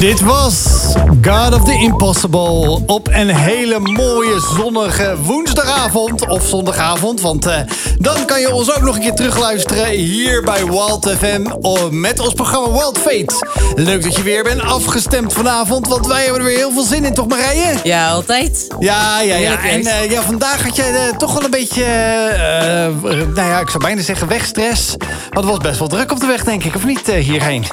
Dit was God of the Impossible op een hele mooie zonnige woensdagavond of zondagavond. Want uh, dan kan je ons ook nog een keer terugluisteren hier bij Wild FM met ons programma Wild Fate. Leuk dat je weer bent afgestemd vanavond, want wij hebben er weer heel veel zin in, toch Marije? Ja, altijd. Ja, ja, ja. En uh, ja, vandaag had jij uh, toch wel een beetje, nou ja, ik zou bijna zeggen wegstress. Want het was best wel druk op de weg, denk ik, of niet hierheen?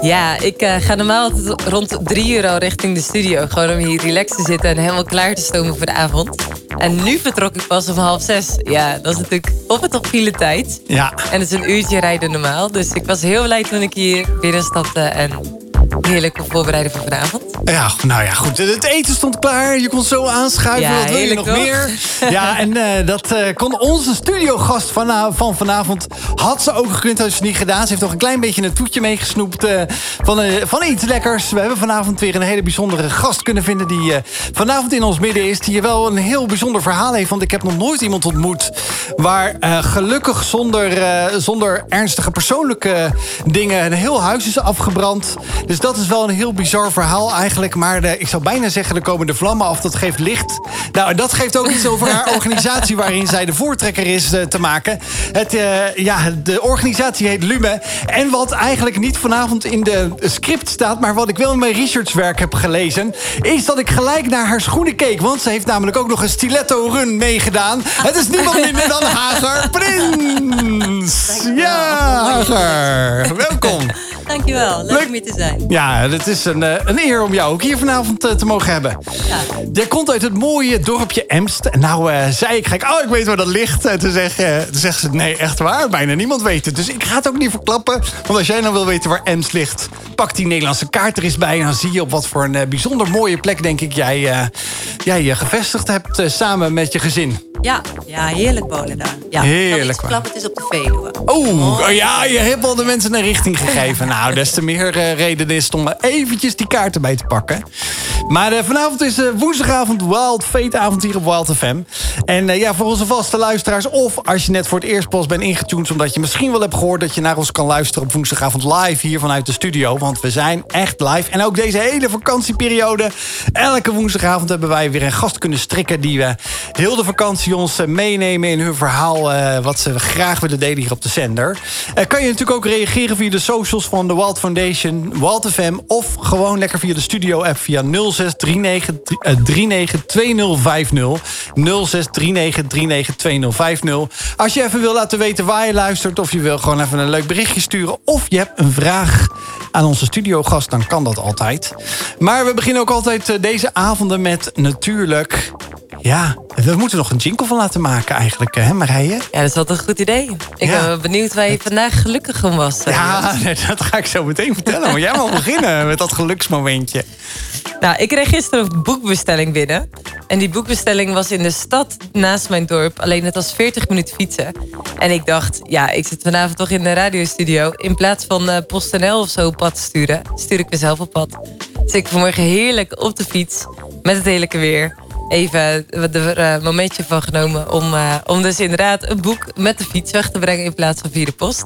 Ja, ik ga normaal rond drie uur al richting de studio. Gewoon om hier relaxed te zitten en helemaal klaar te stomen voor de avond. En nu vertrok ik pas om half zes. Ja, dat is natuurlijk op het op file tijd. Ja. En het is een uurtje rijden normaal. Dus ik was heel blij toen ik hier binnenstapte en heerlijk voorbereiden voor vanavond. Ja, nou ja, goed. Het eten stond klaar. Je kon zo aanschuiven. Ja, Wat wil je nog meer? Ja, en uh, dat uh, kon onze studiogast van, van vanavond. Had ze ook gekund, had ze niet gedaan. Ze heeft nog een klein beetje een toetje meegesnoept uh, van, van iets lekkers. We hebben vanavond weer een hele bijzondere gast kunnen vinden... die vanavond in ons midden is. Die wel een heel bijzonder verhaal heeft. Want ik heb nog nooit iemand ontmoet... waar gelukkig zonder, zonder ernstige persoonlijke dingen... een heel huis is afgebrand. Dus dat is wel een heel bizar verhaal eigenlijk maar de, ik zou bijna zeggen, er komen de vlammen af. Dat geeft licht. Nou, dat geeft ook iets over haar organisatie... waarin zij de voortrekker is uh, te maken. Het, uh, ja, de organisatie heet Lume. En wat eigenlijk niet vanavond in de script staat... maar wat ik wel in mijn researchwerk heb gelezen... is dat ik gelijk naar haar schoenen keek. Want ze heeft namelijk ook nog een stiletto-run meegedaan. Het is niemand minder dan Hager Prins. Ja, Hager. Welkom. Dankjewel, leuk, leuk om hier te zijn. Ja, het is een, eh, een eer om jou ook hier vanavond eh, te mogen hebben. Ja. Jij komt uit het mooie dorpje Emst. En nou uh, zei ik, oh ik weet waar dat ligt. En toen, zeg, uh, toen zegt ze, nee echt waar, bijna niemand weet het. Dus ik ga het ook niet verklappen. Want als jij nou wil weten waar Emst ligt... pak die Nederlandse kaart er eens bij. En dan zie je op wat voor een bijzonder mooie plek, denk ik... jij, jij je gevestigd hebt samen met je gezin. Ja, ja heerlijk wonen daar. Ja, heerlijk. Klap, het is op de Veluwe. Oh, oh, ja, je hebt al de mensen een richting gegeven. nou, des te meer uh, reden is om eventjes die kaarten bij te pakken. Maar uh, vanavond is uh, woensdagavond Wild Fate avond hier op Wild FM. En ja, voor onze vaste luisteraars... of als je net voor het eerst pas bent ingetuned... omdat je misschien wel hebt gehoord dat je naar ons kan luisteren... op woensdagavond live hier vanuit de studio. Want we zijn echt live. En ook deze hele vakantieperiode... elke woensdagavond hebben wij weer een gast kunnen strikken... die we heel de vakantie ons eh, meenemen in hun verhaal... Uh, wat ze graag willen delen hier op de zender. Uh, kan je natuurlijk ook reageren via de socials van de Wild Foundation, Wild FM... of gewoon lekker via de studio-app via 0639 392050. 0639 2050. Als je even wil laten weten waar je luistert... of je wil gewoon even een leuk berichtje sturen... of je hebt een vraag aan onze studiogast, dan kan dat altijd. Maar we beginnen ook altijd deze avonden met natuurlijk ja, we moeten nog een jingle van laten maken eigenlijk, hè Marije? Ja, dat is wel een goed idee. Ik ben benieuwd waar je vandaag gelukkig om was. Ja, dat ga ik zo meteen vertellen. Maar jij mag beginnen met dat geluksmomentje. Nou, ik kreeg gisteren een boekbestelling binnen. En die boekbestelling was in de stad naast mijn dorp. Alleen het was 40 minuten fietsen. En ik dacht, ja, ik zit vanavond toch in de radiostudio. In plaats van uh, PostNL of zo op pad te sturen, stuur ik mezelf op pad. Dus ik vanmorgen heerlijk op de fiets met het heerlijke weer even er uh, momentje van genomen om, uh, om dus inderdaad een boek met de fiets weg te brengen in plaats van via de post.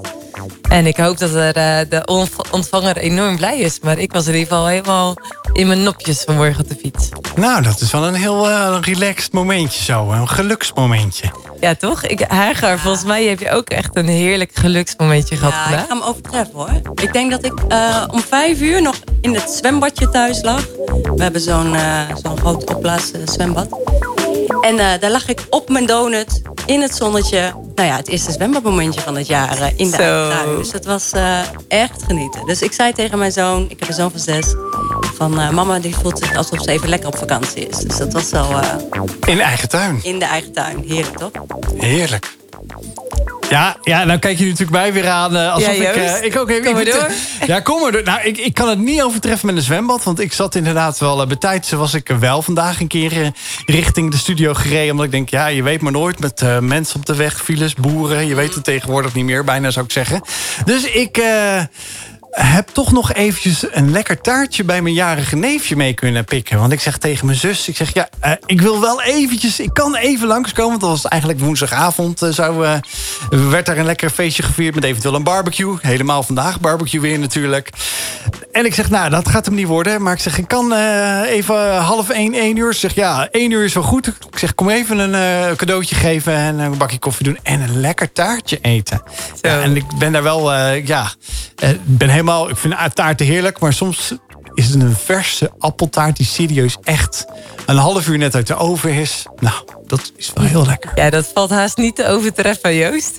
En ik hoop dat er, uh, de ontvanger enorm blij is. Maar ik was in ieder geval helemaal in mijn nopjes vanmorgen op de fiets. Nou, dat is wel een heel relaxed momentje zo. Een geluksmomentje. Ja, toch? Ik, Hagar, volgens mij heb je ook echt een heerlijk geluksmomentje gehad ja, ik ga hem overtreffen hoor. Ik denk dat ik om vijf uur nog in het zwembadje thuis lag. We hebben zo'n zo'n groot opblaas zwembad. En uh, daar lag ik op mijn donut in het zonnetje. Nou ja, het eerste zwembadmomentje van het jaar uh, in de tuin. Dus dat was uh, echt genieten. Dus ik zei tegen mijn zoon, ik heb een zoon van zes... van mama die voelt zich alsof ze even lekker op vakantie is. Dus dat was wel... in de eigen tuin? In de eigen tuin. Heerlijk, toch? Heerlijk. Ja, ja, nou kijk je natuurlijk mij weer aan uh, alsof ja, ik, uh, ik ook even. Kom maar door. Ja, kom maar door. Nou, ik, ik kan het niet overtreffen met een zwembad. Want ik zat inderdaad wel. Uh, bij tijd was ik wel vandaag een keer richting de studio gereden. Omdat ik denk, ja, je weet maar nooit met mensen op de weg, files, boeren. Je weet het tegenwoordig niet meer, bijna zou ik zeggen. Dus ik heb toch nog eventjes een lekker taartje bij mijn jarige neefje mee kunnen pikken. Want ik zeg tegen mijn zus, ik zeg ja, uh, ik wil wel eventjes, ik kan even langskomen. Want dat was eigenlijk woensdagavond, uh, zou, uh, werd daar een lekker feestje gevierd met eventueel een barbecue. Helemaal vandaag barbecue weer natuurlijk. En ik zeg, nou, dat gaat hem niet worden. Maar ik zeg, ik kan even half één, één uur. Ze zeg, ja, één uur is wel goed. Ik zeg, kom even een cadeautje geven en een bakje koffie doen. En een lekker taartje eten. Ja, en ik ben daar wel, ja, ben helemaal ik vind taarten heerlijk, maar soms is het een verse appeltaart die serieus echt een half uur net uit de oven is. Nou, dat is wel heel lekker. Ja, dat valt haast niet te overtreffen, Joost.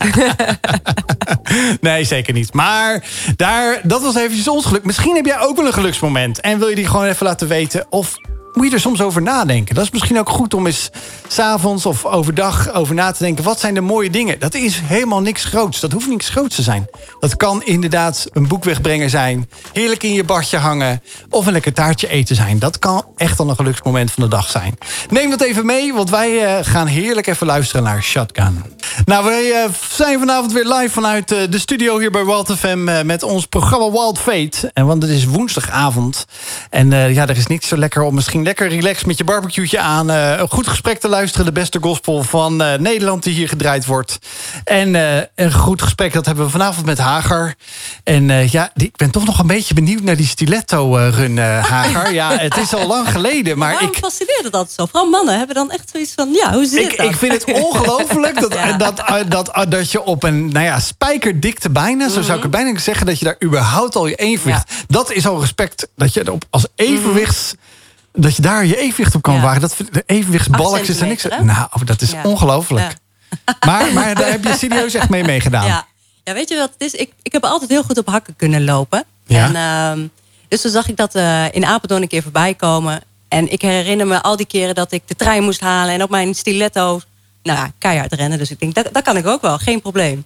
nee, zeker niet. Maar daar, dat was eventjes ons geluk. Misschien heb jij ook wel een geluksmoment. En wil je die gewoon even laten weten? Of moet je er soms over nadenken. Dat is misschien ook goed om eens s'avonds of overdag over na te denken. Wat zijn de mooie dingen? Dat is helemaal niks groots. Dat hoeft niks groots te zijn. Dat kan inderdaad een boekwegbrenger zijn. Heerlijk in je badje hangen. Of een lekker taartje eten zijn. Dat kan echt al een geluksmoment van de dag zijn. Neem dat even mee, want wij eh, gaan heerlijk even luisteren naar Shotgun. Nou, wij uh, zijn vanavond weer live vanuit uh, de studio hier bij Wild FM... met ons programma Wild Fate. En want het is woensdagavond. En ja, er is niks zo lekker om misschien lekker relaxed met je barbecueetje aan. Uh, een goed gesprek te luisteren. De beste gospel van uh, Nederland die hier gedraaid wordt. En uh, een goed gesprek, dat hebben we vanavond met Hagar. En ja, ik ben toch nog een beetje benieuwd naar die stiletto-run, Hagar. Ja, het is al lang geleden. Maar Waarom ik fascineert het altijd zo? Vooral mannen hebben dan echt zoiets van, ja, hoe zit ik, dat? Ik vind het ongelooflijk dat, ja. dat, dat, dat, dat, je op een nou ja, spijkerdikte bijna... Zo zou ik het bijna zeggen, dat je daar überhaupt al je evenwicht... Ja. Dat is al respect, dat je op als evenwichts... Mm -hmm dat je daar je evenwicht op kan ja. wagen. Dat, de evenwichtsbalk is er niks. Nou, dat is ja. ongelooflijk. Ja. Maar, maar daar heb je serieus echt mee meegedaan. Ja. ja, weet je wat het is? Ik, ik heb altijd heel goed op hakken kunnen lopen. Ja. En, uh, dus toen zag ik dat uh, in Apeldoorn een keer voorbij komen. En ik herinner me al die keren dat ik de trein moest halen... en op mijn stiletto nou ja, keihard rennen. Dus ik denk, dat, dat kan ik ook wel, geen probleem.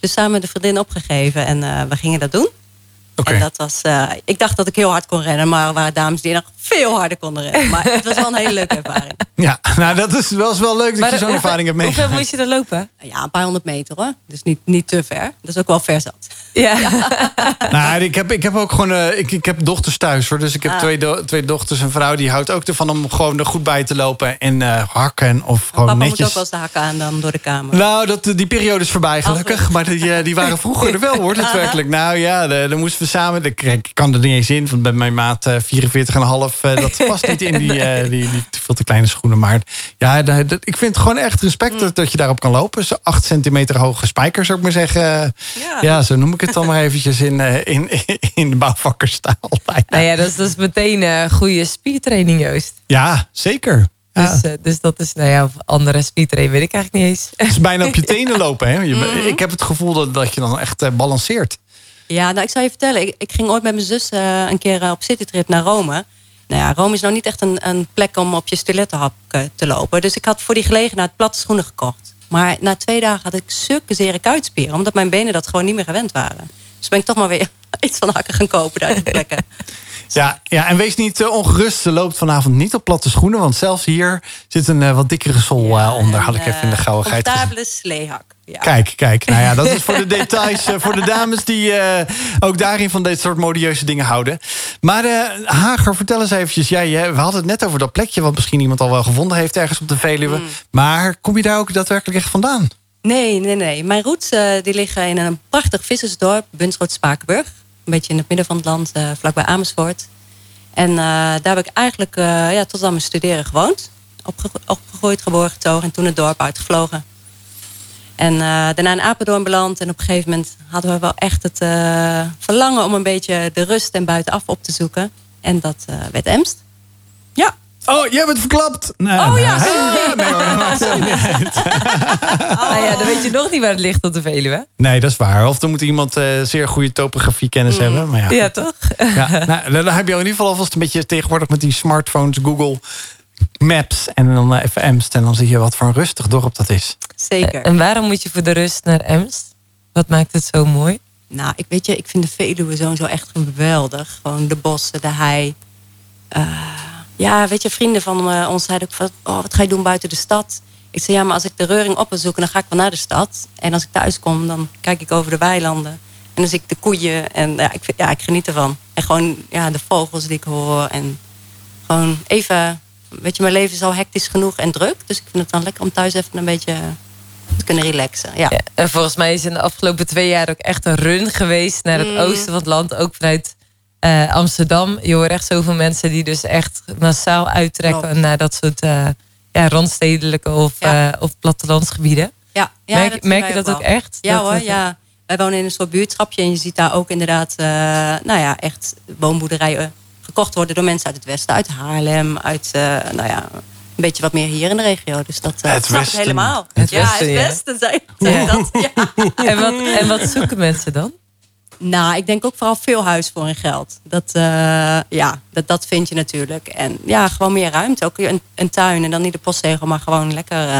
Dus samen met de vriendin opgegeven en uh, we gingen dat doen. Okay. En dat was, uh, ik dacht dat ik heel hard kon rennen, maar er waren dames die nog veel harder konden rennen. Maar het was wel een hele leuke ervaring. Ja, nou dat is wel, is wel leuk dat je zo'n ervaring hebt meegemaakt. Hoeveel moest je er lopen? Ja, een paar honderd meter hoor. Dus niet, niet te ver. Dat is ook wel ver zat. Ja. Nou, ik heb, ik heb ook gewoon... Eh, ik, ik heb dochters thuis hoor. Dus ik heb ah. twee, do twee dochters. Een vrouw die houdt ook ervan om gewoon er goed bij te lopen. En uh, hakken of gewoon papa netjes. Papa moet ook wel eens de hakken aan dan door de kamer. Nou, dat, die periode is voorbij oh, gelukkig. Maar die, eh, die waren vroeger er wel hoor, daadwerkelijk. Nou ja, dan moesten we samen... Ik kan er niet eens in, want bij mijn maat 44,5 zelf, eh, dat past niet in die, eh, die, die, veel te kleine schoenen. Maar ja, dat, ik vind het gewoon echt respect mm. dat je daarop kan lopen. Zo 8 centimeter hoge spijkers, zou ik maar zeggen. Ja. zo noem ik het dan maar eventjes in, eh, in, in de bouwvakkerstaal. Nou ja, dat is, meteen een goede spiertraining, juist. Ja, zeker. Dus, dus, dat is, nou ja, andere speedtrain weet ik eigenlijk niet eens. Het is bijna op je tenen lopen, hè? Mm. Ik heb het gevoel dat, dat je dan echt balanceert. Ja, nou, ik zal je vertellen. Ik, ging ooit met mijn zus een keer op citytrip naar Rome. Nou ja, Rome is nou niet echt een, een plek om op je stilettohap te lopen. Dus ik had voor die gelegenheid platte schoenen gekocht. Maar na twee dagen had ik zulke zere kuitspieren. Omdat mijn benen dat gewoon niet meer gewend waren. Dus ben ik toch maar weer iets van hakken gaan kopen daar ter plekke. Ja, ja, en wees niet uh, ongerust. Ze loopt vanavond niet op platte schoenen. Want zelfs hier zit een uh, wat dikkere sol uh, onder. Had ik even in de gauwigheid gezien. Comfortabele sleehak. Ja. Kijk, kijk. Nou ja, dat is voor de details. voor de dames die ook daarin van dit soort modieuze dingen houden. Maar Hager, vertel eens eventjes. Jij, we hadden het net over dat plekje... wat misschien iemand al wel gevonden heeft ergens op de Veluwe. Mm. Maar kom je daar ook daadwerkelijk echt vandaan? Nee, nee, nee. Mijn roots die liggen in een prachtig vissersdorp. Bunschoot-Spakenburg een beetje in het midden van het land, vlakbij Amersfoort. En daar heb ik eigenlijk ja, tot aan mijn studeren gewoond. Opge opgegroeid, geboren, getogen en toen het dorp uitgevlogen. En daarna in Apeldoorn beland. En op een gegeven moment hadden we wel echt het verlangen om een beetje de rust en buitenaf op te zoeken. En dat werd Emst. Ja. Oh, jij bent verklapt. Nee, oh nee. ja, sorry. Nee, oh. Nou ja, dan weet je nog niet waar het ligt op de Veluwe. Nee, dat is waar. Of dan moet iemand uh, zeer goede topografiekennis mm. hebben. Maar ja, ja toch? Ja, nou, dan heb je in ieder geval alvast een beetje tegenwoordig met die smartphones, Google Maps en dan even Emst. En dan zie je wat voor een rustig dorp dat is. Zeker. En waarom moet je voor de rust naar Emst? Wat maakt het zo mooi? Nou, ik weet je, ik vind de Veluwe zo echt geweldig. Gewoon de bossen, de hei. Uh, ja, weet je, vrienden van uh, ons zeiden ook van... Oh, wat ga je doen buiten de stad? Ik zei, ja, maar als ik de reuring op wil zoeken... dan ga ik wel naar de stad. En als ik thuis kom, dan kijk ik over de weilanden. En dan zie ik de koeien en ja, ik, ja, ik geniet ervan. En gewoon ja, de vogels die ik hoor. En gewoon even, weet je, mijn leven is al hectisch genoeg en druk. Dus ik vind het dan lekker om thuis even een beetje te kunnen relaxen. Ja. en volgens mij is in de afgelopen twee jaar ook echt een run geweest naar het mm. oosten van het land. Ook vanuit uh, Amsterdam. Je hoort echt zoveel mensen die dus echt massaal uittrekken naar dat soort uh, ja, randstedelijke of, ja. uh, of plattelandsgebieden. Ja, ja merk, merk je dat ook echt? Ja dat, hoor, ja. Wij wonen in een soort buurtschapje en je ziet daar ook inderdaad, nou ja, echt woonboerderijen gekocht worden door mensen uit het westen, uit Haarlem, uit, nou ja, een beetje wat meer hier in de regio. Dus dat uh, het westen. helemaal. Het ja, westen, het westen zijn, zijn dat. Ja. En, wat, en wat zoeken mensen dan? Nou, ik denk ook vooral veel huis voor hun geld. Dat, uh, ja, dat, dat vind je natuurlijk. En ja, gewoon meer ruimte. Ook een, een tuin en dan niet de postzegel, maar gewoon lekker uh,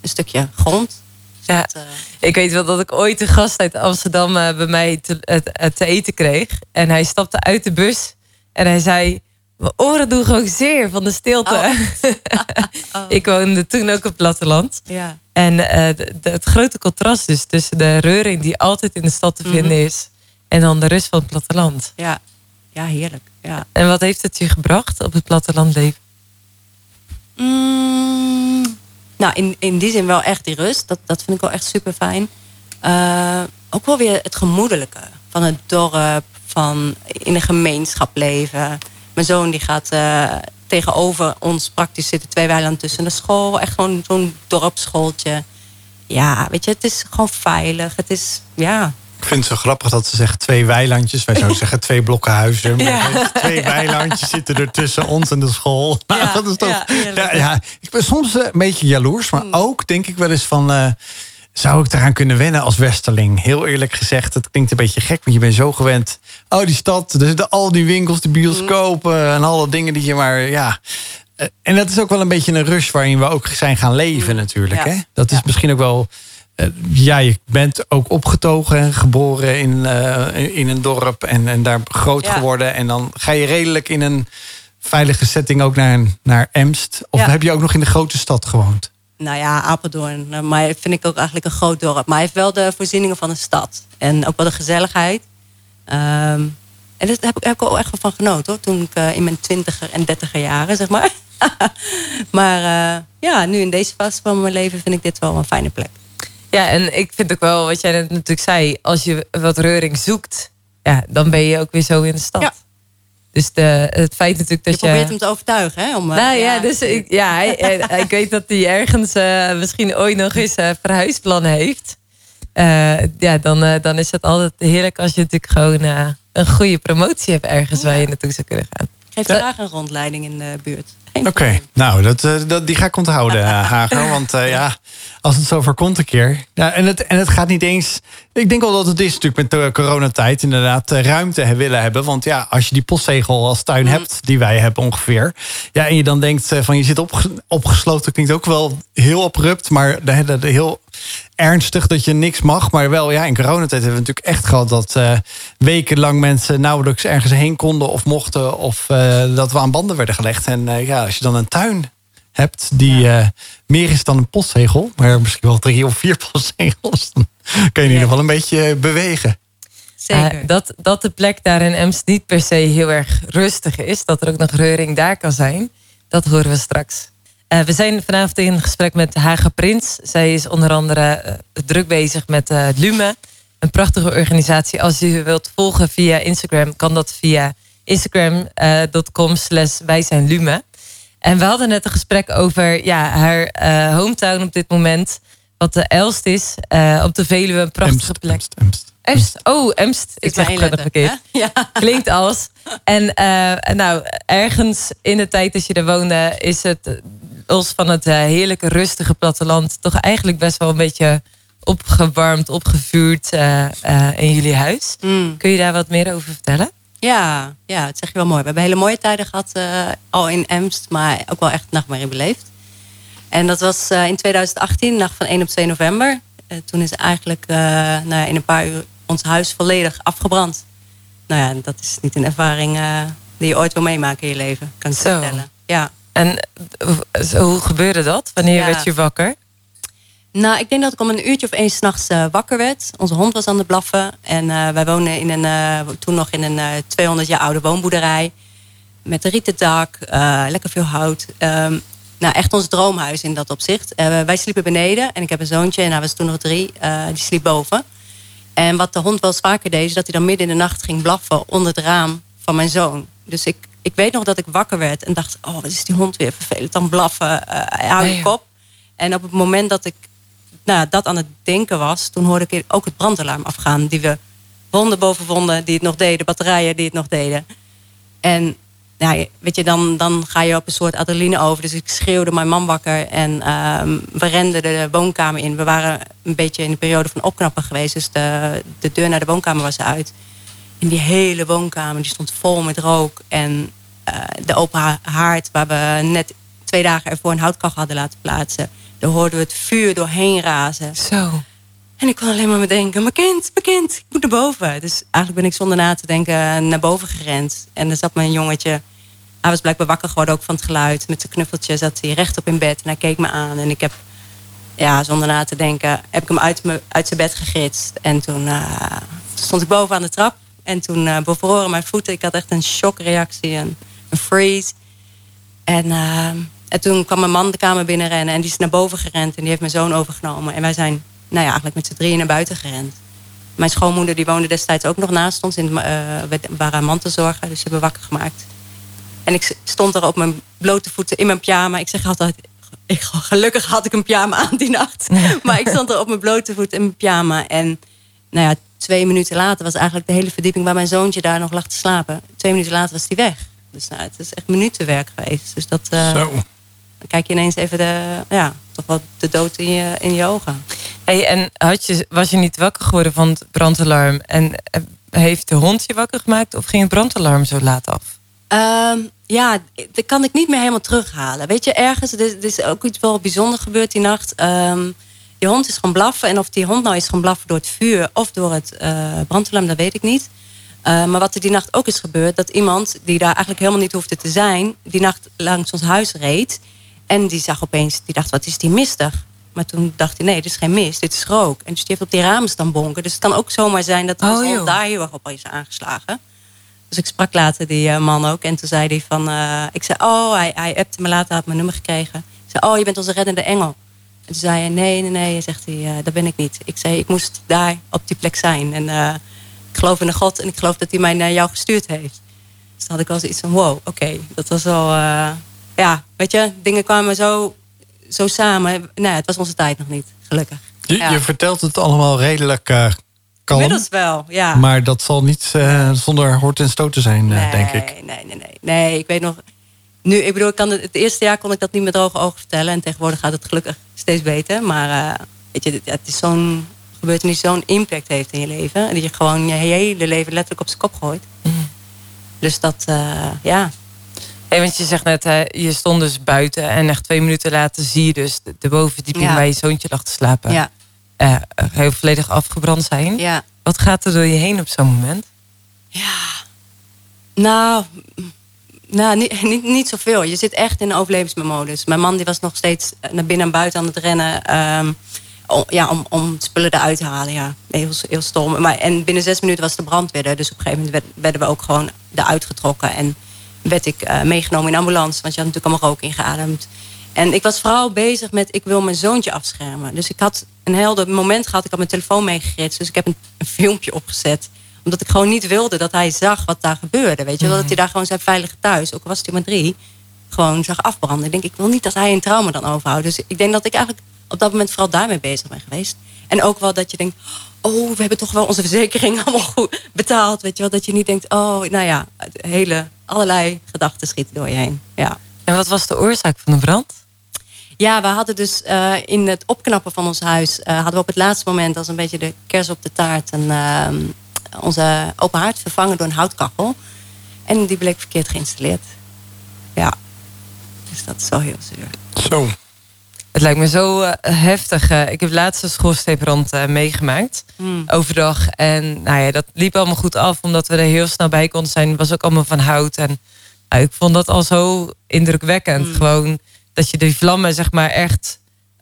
een stukje grond. Ja, dat, uh... ik weet wel dat ik ooit een gast uit Amsterdam bij mij te, te, eten kreeg. En hij stapte uit de bus en hij zei... Mijn oren doen gewoon zeer van de stilte. Oh. oh. ik woonde toen ook op het platteland. Ja. En de, de, het grote contrast dus tussen de reuring die altijd in de stad te vinden mm -hmm. is en dan de rust van het platteland. Ja, ja heerlijk. Ja. En wat heeft het je gebracht op het platteland leven? Mm, nou, in, in die zin wel echt die rust. Dat, dat vind ik wel echt super fijn. Uh, ook wel weer het gemoedelijke van het dorp, van in een gemeenschap leven. Mijn zoon die gaat uh, tegenover ons praktisch zitten twee weilanden tussen de school. Echt gewoon zo'n dorpsschooltje. Ja, weet je, het is gewoon veilig. Het is, ja, ik vind het zo grappig dat ze zeggen twee weilandjes. Wij zouden zeggen twee blokken huizen. Maar Twee weilandjes zitten er tussen ons en de school. Ja, dat is toch, ja, ja, ik ben soms een beetje jaloers. Maar mm. ook denk ik wel eens van... Uh, zou ik eraan kunnen wennen als westerling? Heel eerlijk gezegd, het klinkt een beetje gek. Want je bent zo gewend. Oh, die stad, er zitten al die winkels, de bioscopen... Mm. en alle dingen die je maar... Ja, eh, en dat is ook wel een beetje een rush waarin we ook zijn gaan leven natuurlijk. Hè? Dat is misschien ook wel eh, ja, je bent ook opgetogen en geboren in, uh, in een dorp en, en daar groot geworden. En dan ga je redelijk in een veilige setting ook naar, naar Emst. Of heb je ook nog in de grote stad gewoond? Nou ja, Apeldoorn. Nou, maar vind ik ook eigenlijk een groot dorp. Maar hij heeft wel de voorzieningen van een stad. En ook wel de gezelligheid. Um, en daar heb ik, heb ik ook echt van genoten hoor. Toen ik uh, in mijn twintiger en dertiger jaren, zeg maar. maar uh, ja, nu in deze fase van mijn leven vind ik dit wel een fijne plek. Ja, en ik vind ook wel, wat jij net natuurlijk zei, als je wat reuring zoekt, ja, dan ben je ook weer zo in de stad. Ja. Dus de, het feit natuurlijk dat je... Je probeert hem te overtuigen, hè? Om, uh, nou ja, dus ik, ja, hij, ik weet dat hij ergens uh, misschien ooit nog eens uh, verhuisplannen heeft. ja, dan, dan is het altijd heerlijk als je natuurlijk gewoon een goede promotie hebt ergens waar je naartoe zou kunnen gaan. Geef graag een rondleiding in de buurt. Oké, nou, dat, dat, die ga ik onthouden, Hager. Want ja, als het zover komt een keer. Ja, en, het, en het gaat niet eens. Ik denk wel dat het is natuurlijk met de coronatijd inderdaad eh, ruimte willen hebben. Want ja, als je die postzegel als tuin mhm. hebt, die wij hebben ongeveer. Ja, en je dan denkt eh, van je zit op, opgesloten, klinkt ook wel heel abrupt, maar heel ernstig dat je niks mag. Maar wel, ja, in coronatijd hebben we natuurlijk echt gehad dat uh, wekenlang mensen nauwelijks ergens heen konden of mochten. Of dat we aan banden werden gelegd. En ja, als je dan een tuin hebt die uh, meer is dan een postzegel, maar misschien wel drie of vier postzegels, dan kan je in ieder geval een beetje eh, bewegen. Zeker. Uh, dat, dat de plek daar in Ems niet per se heel erg rustig is, dat er ook nog reuring daar kan zijn, dat horen we straks. Uh, we zijn vanavond in gesprek met Haga Prins. Zij is onder andere druk bezig met Lume, een prachtige organisatie. Als u wilt volgen via Instagram, kan dat via instagram.com slash wij zijn Lume. En we hadden net een gesprek over ja, haar uh, hometown op dit moment. Wat de Elst is. Uh, op de Veluwe, een prachtige Emst, plek. Emst, Emst. Emst. Oh, Emst. Ik zeg het nog een keer. Ja. Klinkt als. En uh, nou, ergens in de tijd dat je er woonde... is het los van het heerlijke, rustige platteland... toch eigenlijk best wel een beetje opgewarmd, opgevuurd in jullie huis. Mm. Kun je daar wat meer over vertellen? Ja, ja, dat zeg je wel mooi. We hebben hele mooie tijden gehad, al in Emst, maar ook wel echt nachtmerrie beleefd. En dat was in 2018, nacht van 1 op 2 november. Toen is eigenlijk nou ja, in een paar uur ons huis volledig afgebrand. Nou ja, dat is niet een ervaring die je ooit wil meemaken in je leven, kan ik vertellen. Ja. En hoe gebeurde dat? Wanneer werd je wakker? Nou, ik denk dat ik om een uurtje of één s'nachts uh, wakker werd. Onze hond was aan het blaffen. En uh, wij woonden in een, uh, toen nog in een 200 jaar oude woonboerderij. Met een rieten dak, lekker veel hout. Um, nou, echt ons droomhuis in dat opzicht. wij sliepen beneden en ik heb een zoontje en hij was toen nog drie. die sliep boven. En wat de hond wel eens vaker deed, is dat hij dan midden in de nacht ging blaffen onder het raam van mijn zoon. Dus ik, ik weet nog dat ik wakker werd en dacht: Oh, wat is die hond weer vervelend? Dan blaffen, uh, hou je kop. En op het moment dat ik nou, dat aan het denken was, toen hoorde ik ook het brandalarm afgaan. Die we wonden boven wonden, die het nog deden, batterijen die het nog deden. En ja, weet je, dan, dan ga je op een soort adrenaline over. Dus ik schreeuwde mijn man wakker en ehm, we renden de woonkamer in. We waren een beetje in de periode van opknappen geweest. Dus de, de deur naar de woonkamer was uit. In die hele woonkamer, die stond vol met rook. En uh, de open haard, waar we net twee dagen ervoor een houtkachel hadden laten plaatsen. Daar hoorden we het vuur doorheen razen. Zo. En ik kon alleen maar me denken, mijn kind, mijn kind, ik moet naar boven. Dus eigenlijk ben ik zonder na te denken naar boven gerend. En er zat mijn jongetje hij was blijkbaar wakker geworden ook van het geluid. Met zijn knuffeltje zat hij rechtop in bed en hij keek me aan. En ik heb, ja, zonder na te denken, heb ik hem uit, me, uit zijn bed gegritst. En toen uh, stond ik boven aan de trap. En toen uh, bevroren mijn voeten. Ik had echt een shockreactie, een, een freeze. En, uh, en toen kwam mijn man de kamer binnenrennen en die is naar boven gerend. En die heeft mijn zoon overgenomen. En wij zijn nou ja, eigenlijk met z'n drieën naar buiten gerend. Mijn schoonmoeder die woonde destijds ook nog naast ons. In, uh, we waren mantelzorger, dus ze hebben wakker gemaakt. En ik stond er op mijn blote voeten in mijn pyjama. Ik zeg altijd, ik, gelukkig had ik een pyjama aan die nacht. maar ik stond er op mijn blote voeten in mijn pyjama. En nou ja, twee minuten later was eigenlijk de hele verdieping... waar mijn zoontje daar nog lag te slapen. Twee minuten later was hij weg. Dus nou, het is echt minutenwerk geweest. Dus dat... Uh, Zo. Dan kijk je ineens even de, ja, toch wel de dood in je, in je ogen. Hey, en had je, was je niet wakker geworden van het brandalarm? En eh, heeft de hond je wakker gemaakt? Of ging het brandalarm zo laat af? Um, ja, dat kan ik niet meer helemaal terughalen. Weet je, ergens, er, is ook iets wel bijzonder gebeurd die nacht. Um, die hond is gaan blaffen. En of die hond nou is gaan blaffen door het vuur of door het uh, brandalarm, dat weet ik niet. Uh, maar wat er die nacht ook is gebeurd, dat iemand die daar eigenlijk helemaal niet hoefde te zijn, die nacht langs ons huis reed. En die zag opeens, die dacht, wat is die mistig? Maar toen dacht hij, nee, dit is geen mist, dit is rook. En dus die heeft op die ramen staan bonken. Dus het kan ook zomaar zijn dat de oh, daar heel erg op is aangeslagen. Dus ik sprak later die uh, man ook. En toen zei hij van... Uh, ik zei, oh, hij, hij appte me later, had mijn nummer gekregen. Ik zei, oh, je bent onze reddende engel. En toen zei hij, nee, nee, nee, zegt hij, uh, dat ben ik niet. Ik zei, ik moest daar op die plek zijn. En ik geloof in de God en ik geloof dat hij mij naar jou gestuurd heeft. Dus had ik wel zoiets van, wow, oké. Dat was wel, ja, weet je, dingen kwamen zo, zo samen. Nee, het was onze tijd nog niet, gelukkig. Je, je vertelt het allemaal redelijk kalm. Inmiddels wel, ja. Maar dat zal niet zonder hoort en stoten zijn, uh, denk ik. Nee, nee, nee. Nee, ik weet nog... Nu, ik bedoel, ik kan het, het, eerste jaar kon ik dat niet met droge ogen vertellen. En tegenwoordig gaat het gelukkig steeds beter. Maar uh, weet je, het is zo'n gebeurtenis zo'n impact heeft in je leven. En dat je gewoon je hele leven letterlijk op zijn kop gooit. Mm. Dus dat, ja... Hey, want je zegt net, hè, je stond dus buiten en echt twee minuten later zie je dus de, ja. waar je zoontje lag te slapen. Ja uh, heel volledig afgebrand zijn. Ja. Wat gaat er door je heen op zo'n moment? Ja, nou, nou niet, niet, zoveel. Je zit echt in de overlevingsmodus. Mijn man die was nog steeds naar binnen en buiten aan het rennen. Um, om, ja, om, om spullen eruit te halen. Ja, heel, heel stom. Maar, en binnen zes minuten was de brandweer er. Dus op een gegeven moment werden we ook gewoon eruit getrokken. En werd ik uh, meegenomen in ambulance. Want je had natuurlijk allemaal rook ingeademd. En ik was vooral bezig met, ik wil mijn zoontje afschermen. Dus ik had een helder moment gehad, ik had mijn telefoon meegeritst. Dus ik heb een, een, filmpje opgezet. Omdat ik gewoon niet wilde dat hij zag wat daar gebeurde. Weet je, mm. dat hij daar gewoon zijn veilige thuis, ook al was hij maar drie, gewoon zag afbranden. Ik denk, ik wil niet dat hij een trauma dan overhoudt. Dus ik denk dat ik eigenlijk op dat moment vooral daarmee bezig ben geweest. En ook wel dat je denkt, oh, we hebben toch wel onze verzekering allemaal goed betaald. Weet je wel, dat je niet denkt, oh, nou ja, hele, allerlei gedachten schieten door je heen. Ja. En wat was de oorzaak van de brand? Ja, we hadden dus uh, in het opknappen van ons huis... Uh, hadden we op het laatste moment als een beetje de kers op de taart... Een, uh, onze open haard vervangen door een houtkachel. En die bleek verkeerd geïnstalleerd. Ja, dus dat is wel heel zuur. Zo. Het lijkt me zo heftig. ik heb laatst een schoorsteenbrand meegemaakt. Mm. Overdag. En nou ja, dat liep allemaal goed af. Omdat we er heel snel bij konden zijn. Het was ook allemaal van hout. En ik vond dat al zo indrukwekkend. Mm. Gewoon dat je de vlammen zeg maar echt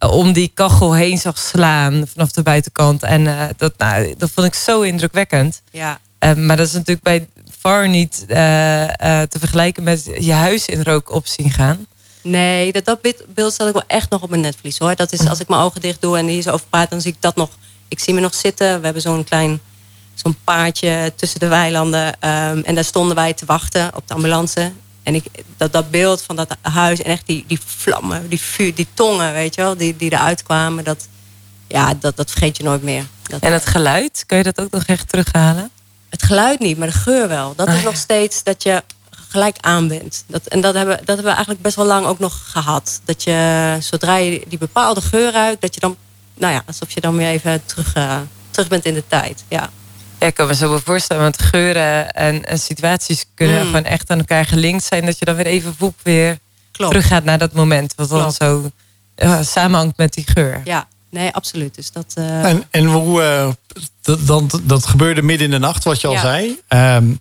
om die kachel heen zag slaan vanaf de buitenkant. En dat, nou, dat vond ik zo indrukwekkend. Ja. maar dat is natuurlijk bij VAR niet te vergelijken met je huis in rook op zien gaan. Nee, dat, dat beeld staat ik wel echt nog op mijn netvlies hoor. Dat is als ik mijn ogen dicht doe en hier zo over praat, dan zie ik dat nog. Ik zie me nog zitten. We hebben zo'n klein zo'n paardje tussen de weilanden. Ehm, en daar stonden wij te wachten op de ambulance. En ik, dat, dat beeld van dat huis en echt die, die vlammen, die vuur, die tongen, weet je wel, die, die eruit kwamen, dat, ja, dat, dat vergeet je nooit meer. Dat, en het geluid, kun je dat ook nog echt terughalen? Het geluid niet, maar de geur wel. Dat is ah, nog steeds dat je gelijk aan bent. Dat, en dat hebben, dat hebben we eigenlijk best wel lang ook nog gehad. Dat je zodra je die bepaalde geur ruikt, dat je dan, nou ja, alsof je dan weer even terug, uh, terug bent in de tijd. Ja. Ja, ik kan me zo wel voorstellen, want geuren en, en situaties kunnen mm. gewoon echt aan elkaar gelinkt zijn. Dat je dan weer even voep weer Klopt. teruggaat naar dat moment. Wat dan zo uh, samenhangt met die geur. Ja, nee, absoluut. Dus dat, uh... En, en hoe, uh, dat, dat, dat, gebeurde midden in de nacht, wat je al zei. Um,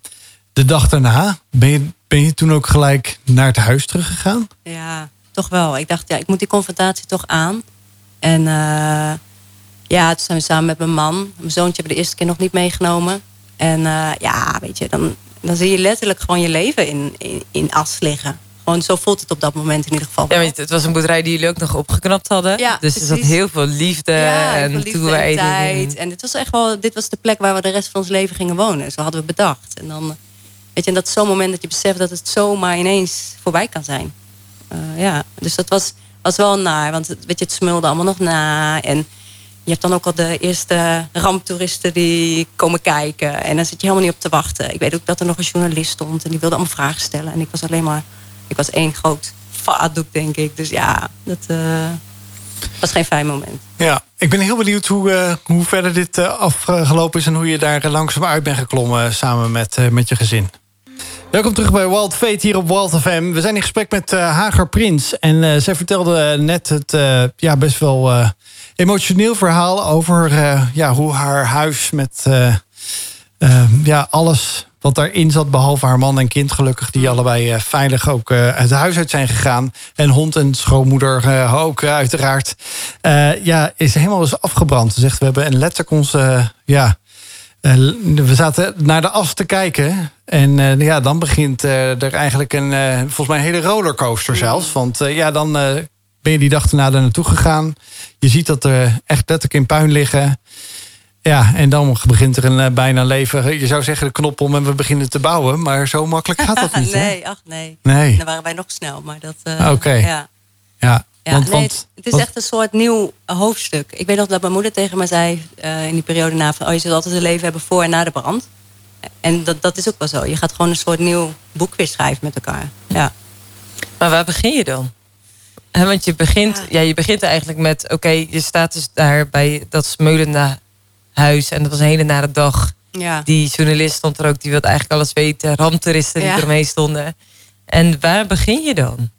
de dag daarna, ben je, ben je toen ook gelijk naar het huis teruggegaan? Ja, toch wel. Ik dacht, ja, ik moet die confrontatie toch aan. En uh, ja, toen zijn we samen met mijn man. Mijn zoontje hebben de eerste keer nog niet meegenomen. En uh, ja, weet je, dan, dan zie je letterlijk gewoon je leven in, in, in as liggen. Gewoon zo voelt het op dat moment in ieder geval. Ja, weet je, het was een boerderij die jullie ook nog opgeknapt hadden. Ja, dus er zat heel veel liefde ja, en toewijding. En dit was echt wel, dit was de plek waar we de rest van ons leven gingen wonen. Zo hadden we bedacht. En dan Weet je, en dat is zo'n moment dat je beseft dat het zomaar ineens voorbij kan zijn. Uh, ja, dus dat was, was wel naar, want weet je, het smulde allemaal nog na. En je hebt dan ook al de eerste ramptoeristen die komen kijken. En dan zit je helemaal niet op te wachten. Ik weet ook dat er nog een journalist stond en die wilde allemaal vragen stellen. En ik was alleen maar, ik was één groot vaatdoek, denk ik. Dus ja, dat uh, was geen fijn moment. Ja, ik ben heel benieuwd hoe, uh, hoe verder dit afgelopen is... en hoe je daar langzaam uit bent geklommen samen met, met je gezin. Welkom terug bij Wild Fate hier op Wild FM. We zijn in gesprek met uh, Hager Prins. En uh, zij vertelde net het uh, ja, best wel emotioneel verhaal... over ja, hoe haar huis met ja, alles wat daarin zat... behalve haar man en kind gelukkig... die allebei veilig ook het huis uit zijn gegaan. En hond en schoonmoeder ook uiteraard. ja, is helemaal eens afgebrand. Ze zegt, we hebben een letterlijk ja, we zaten naar de as te kijken. En uh, ja, dan begint uh, er eigenlijk een, volgens mij een hele rollercoaster zelfs. Want ja, dan ben je die dag erna er naartoe gegaan. Je ziet dat er echt letterlijk in puin liggen. Ja, en dan begint er een bijna leven. Je zou zeggen de knop om en we beginnen te bouwen. Maar zo makkelijk gaat dat niet. nee, ach nee. nee. Dan waren wij nog snel. Maar dat. Oké. Ja. ja. Ja, want, nee, het, is echt een soort nieuw hoofdstuk. Ik weet nog dat mijn moeder tegen mij zei uh, in die periode na van... oh, je zult altijd een leven hebben voor en na de brand. En dat, dat is ook wel zo. Je gaat gewoon een soort nieuw boek weer schrijven met elkaar. Ja. Maar waar begin je dan? want je begint, ja. je begint eigenlijk met... oké, je staat dus daar bij dat smeulende huis... en dat was een hele nare dag. Ja. Die journalist stond er ook, die wilde eigenlijk alles weten. Ramptoeristen die ja. ermee stonden. En waar begin je dan?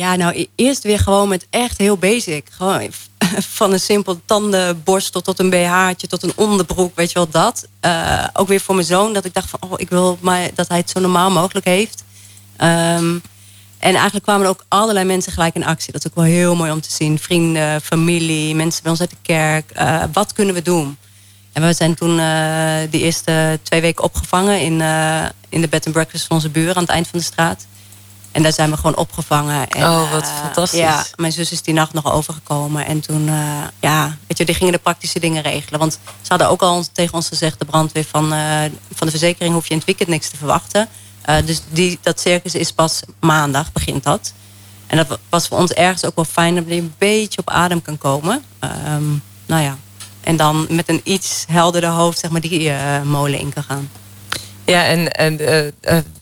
Ja, nou e-, eerst weer gewoon met echt heel basic. Gewoon van een simpel tandenborstel tot een BH'tje tot een onderbroek, weet je wel dat. Uh, ook weer voor mijn zoon, dat ik dacht van, oh, ik wil maar dat hij het zo normaal mogelijk heeft. Um, en eigenlijk kwamen er ook allerlei mensen gelijk in actie. Dat is ook wel heel mooi om te zien. Vrienden, familie, mensen bij ons uit de kerk. Uh, wat kunnen we doen? En we zijn toen uh, die eerste twee weken opgevangen in, in de bed and breakfast van onze buren aan het eind van de straat. En daar zijn we gewoon opgevangen. En, oh, wat uh, fantastisch. Ja, mijn zus is die nacht nog overgekomen. En toen, uh, ja, weet je, die gingen de praktische dingen regelen. Want ze hadden ook al tegen ons gezegd, de brandweer van, uh, van de verzekering hoef je in het weekend niks te verwachten. dus die, dat circus is pas maandag, begint dat. En dat was voor ons ergens ook wel fijn dat je een beetje op adem kan komen. Um, nou ja, en dan met een iets helderder hoofd, zeg maar, die molen in kan gaan. Ja, en, en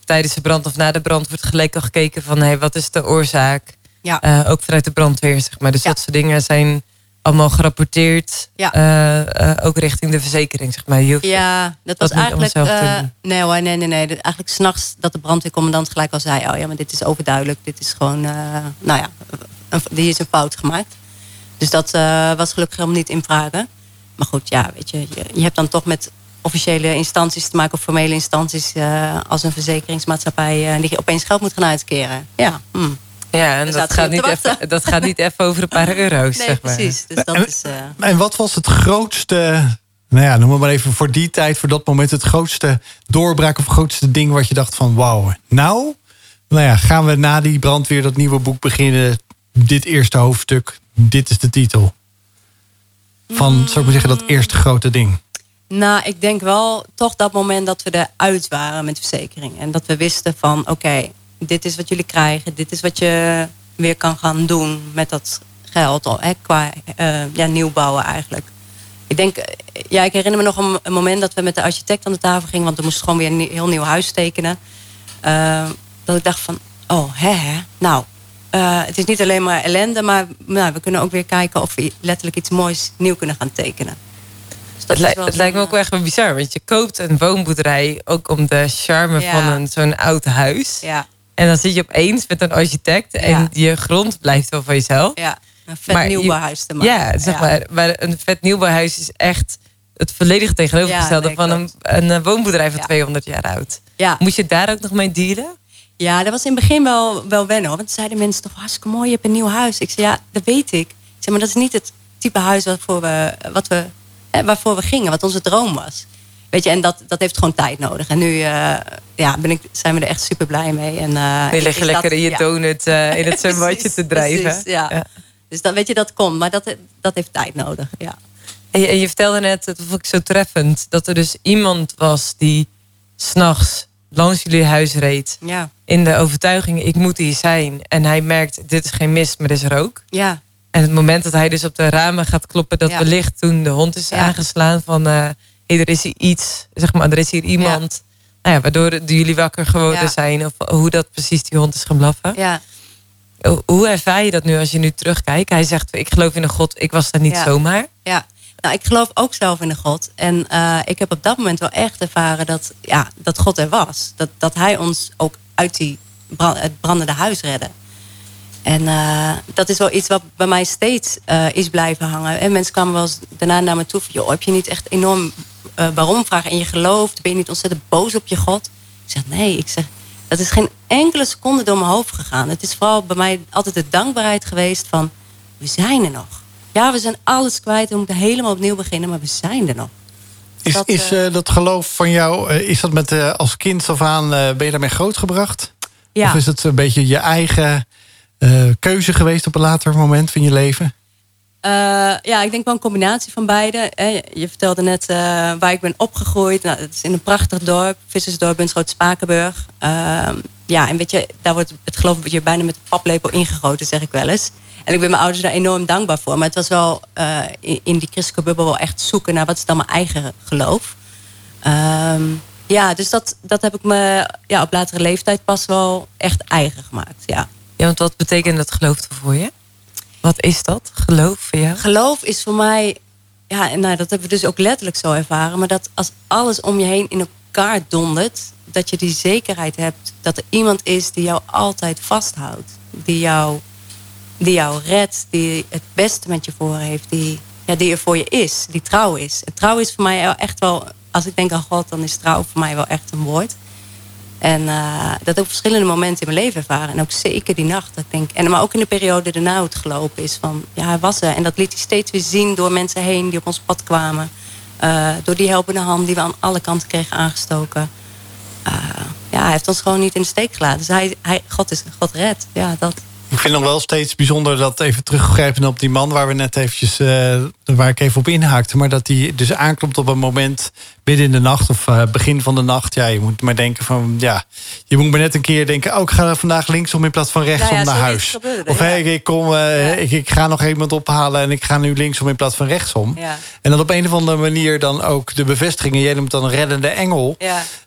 tijdens de brand of na de brand wordt gelijk al gekeken van hey, wat is de oorzaak? Ja. Uh, ook vanuit de brandweer, zeg maar. Dus dat soort dingen zijn allemaal gerapporteerd. Ja. Uh, uh, ook richting de verzekering, zeg maar. ja, dat was eigenlijk. Uh, nee hoor, nee, nee, nee. Eigenlijk s'nachts dat de brandweercommandant gelijk al zei: Oh ja, maar dit is overduidelijk. Dit is gewoon, nou ja, een, die is een fout gemaakt. Dus dat was gelukkig helemaal niet in vragen. Maar goed, ja, weet je, je, je hebt dan toch met officiële instanties te maken of formele instanties uh, als een verzekeringsmaatschappij uh, die opeens geld moet gaan uitkeren. Ja. Hmm. Ja, en dat gaat, niet even, dat gaat niet even over een paar euro's. Nee, zeg maar. precies. Dus dat en, is, uh... en wat was het grootste, nou ja, noem maar even voor die tijd, voor dat moment, het grootste doorbraak of grootste ding wat je dacht van wauw, nou, nou ja, gaan we na die brandweer dat nieuwe boek beginnen, dit eerste hoofdstuk, dit is de titel. Van, zou ik maar zeggen, dat eerste grote ding. Nou, ik denk wel toch dat moment dat we eruit waren met de verzekering. En dat we wisten van oké, dit is wat jullie krijgen. Dit is wat je weer kan gaan doen met dat geld. Hè, qua uh, ja, nieuwbouwen eigenlijk. Ik denk, ja, ik herinner me nog een, moment dat we met de architect aan de tafel gingen. Want we moesten gewoon weer een heel nieuw huis tekenen. Uh, dat ik dacht van, oh hè, hè nou, het is niet alleen maar ellende. Maar nou, we kunnen ook weer kijken of we letterlijk iets moois nieuw kunnen gaan tekenen. Het, het lijkt me ook wel echt wel bizar. Want je koopt een woonboerderij ook om de charme van een, zo'n oud huis. Ja. En dan zit je opeens met een architect en je grond blijft wel van jezelf. Ja, een vet nieuwbouwhuis te maken. Ja, zeg Maar, maar een vet nieuwbouwhuis is echt het volledig tegenovergestelde van een, een, woonboerderij van 200 jaar oud. Ja. Moet je daar ook nog mee dealen? Ja, dat was in het begin wel, wel wennen. Want zeiden mensen toch hartstikke mooi, je hebt een nieuw huis. Ik zei, ja, dat weet ik. ik zeg, maar dat is niet het type huis waarvoor we, wat we, waarvoor we gingen, wat onze droom was. Weet je, en dat, dat heeft gewoon tijd nodig. En nu uh, ja, ben ik, zijn we er echt super blij mee. En, uh, je ligt lekker in je donut uh, in het zwembadje te drijven. Precies, ja. ja. Dus dan weet je, dat komt. Maar dat, dat heeft tijd nodig, ja. En je, en je vertelde net, dat vond ik zo treffend... dat er dus iemand was die s'nachts langs jullie huis reed. Ja. In de overtuiging, ik moet hier zijn. En hij merkt, dit is geen mist, maar dit is rook. Ja. En het moment dat hij dus op de ramen gaat kloppen... dat wellicht toen de hond is aangeslaan van er is hier iets, zeg maar, er is hier iemand. Nou ja, waardoor jullie wakker geworden zijn. Of hoe dat precies die hond is gaan blaffen. Ja. Hoe ervaar je dat nu als je nu terugkijkt? Hij zegt, ik geloof in een God, ik was daar niet zomaar. Ja, nou, ik geloof ook zelf in een God. En uh, ik heb op dat moment wel echt ervaren dat, ja, dat God er was. Dat, dat hij ons ook uit die brand, het brandende huis redde. En uh, dat is wel iets wat bij mij steeds uh, is blijven hangen. En mensen kwamen wel eens daarna naar me toe van... joh, heb je niet echt enorm uh, waarom vragen en je gelooft? Ben je niet ontzettend boos op je God? Ik zeg, nee. Ik zeg, dat is geen enkele seconde door mijn hoofd gegaan. Het is vooral bij mij altijd de dankbaarheid geweest van... we zijn er nog. Ja, we zijn alles kwijt. We moeten helemaal opnieuw beginnen, maar we zijn er nog. Is dat, is, dat geloof van jou, is dat met als kind af aan... ben je daarmee grootgebracht? Ja. Of is het een beetje je eigen keuze geweest op een later moment van je leven? Uh, ja, ik denk wel een combinatie van beide. Je vertelde net uh, waar ik ben opgegroeid. Nou, het is in een prachtig dorp, vissersdorp in Schoot-Spakenburg. Ehm, ja, en weet je, daar wordt het geloof je bijna met een paplepel ingegoten, zeg ik wel eens. En ik ben mijn ouders daar enorm dankbaar voor. Maar het was wel in, in, die christelijke bubbel wel echt zoeken naar wat is dan mijn eigen geloof. Um, ja, dus dat, dat heb ik me ja, op latere leeftijd pas wel echt eigen gemaakt. Ja. Ja, want wat betekent dat geloof voor je? Wat is dat, geloof voor jou? Geloof is voor mij, ja, nou, dat hebben we dus ook letterlijk zo ervaren, maar dat als alles om je heen in elkaar dondert, dat je die zekerheid hebt dat er iemand is die jou altijd vasthoudt, die jou, die jou redt, die het beste met je voor heeft, die, ja, die er voor je is, die trouw is. En trouw is voor mij echt wel, als ik denk aan God, dan is trouw voor mij wel echt een woord. En uh, dat ook verschillende momenten in mijn leven ervaren. En ook zeker die nacht. Dat ik denk, en, maar ook in de periode daarna het gelopen is. Van, ja, hij was er. En dat liet hij steeds weer zien door mensen heen die op ons pad kwamen. Uh, door die helpende hand die we aan alle kanten kregen aangestoken. Uh, ja, hij heeft ons gewoon niet in de steek gelaten. Dus hij, hij, God is God red. Ja, dat. Ik vind nog wel steeds bijzonder dat even teruggrijpen op die man waar we net eventjes, waar ik even op inhaakte. Maar dat hij dus aanklopt op een moment midden in de nacht of uh, begin van de nacht. Ja, je moet maar denken van ja, je moet maar net een keer denken, oh, ik ga vandaag linksom in plaats van rechtsom nou ja, naar huis. Gebeurde, of ja. hey, ik, kom, uh, ja. ik, ik, ga nog iemand ophalen en ik ga nu linksom in plaats van rechtsom. En dan op een of andere manier dan ook de bevestigingen. Jij noemt dan een reddende engel.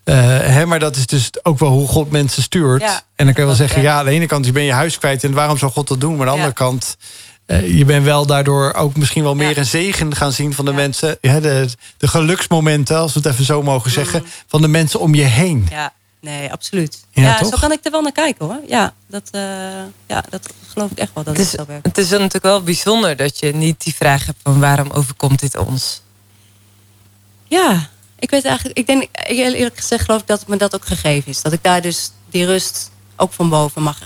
hè, maar dat is dus ook wel hoe God mensen stuurt. En dan kan je wel zeggen, ja, aan de ene kant ben je huis kwijt en waarom zou God dat doen? Maar aan de andere kant uh, je bent wel daardoor ook misschien wel meer ja. een zegen gaan zien van de ja. mensen. Ja, de, de geluksmomenten, als we het even zo mogen zeggen, mm. van de mensen om je heen. Ja, nee, absoluut. Ja, zo kan ik er wel naar kijken hoor. Ja, dat, uh, ja, dat geloof ik echt wel dat het, is, het zo werkt. Het is natuurlijk wel bijzonder dat je niet die vraag hebt van waarom overkomt dit ons? Ja, ik weet eigenlijk, ik denk eerlijk gezegd geloof ik dat me dat ook gegeven is. Dat ik daar dus die rust ook van boven mag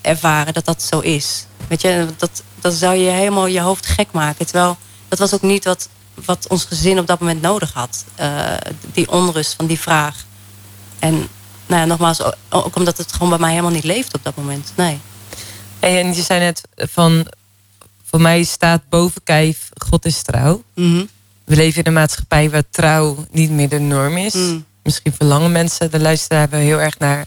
ervaren dat dat zo is. Weet je, dat, dat zou je helemaal je hoofd gek maken. Terwijl dat was ook niet wat, wat ons gezin op dat moment nodig had. Uh, die onrust van die vraag. En nou ja, nogmaals, ook omdat het gewoon bij mij helemaal niet leeft op dat moment. Nee. En je zei net van, voor mij staat boven kijf, God is trouw. Mm We leven in een maatschappij waar trouw niet meer de norm is. Mm. Misschien verlangen mensen, de luisteraar hebben heel erg naar...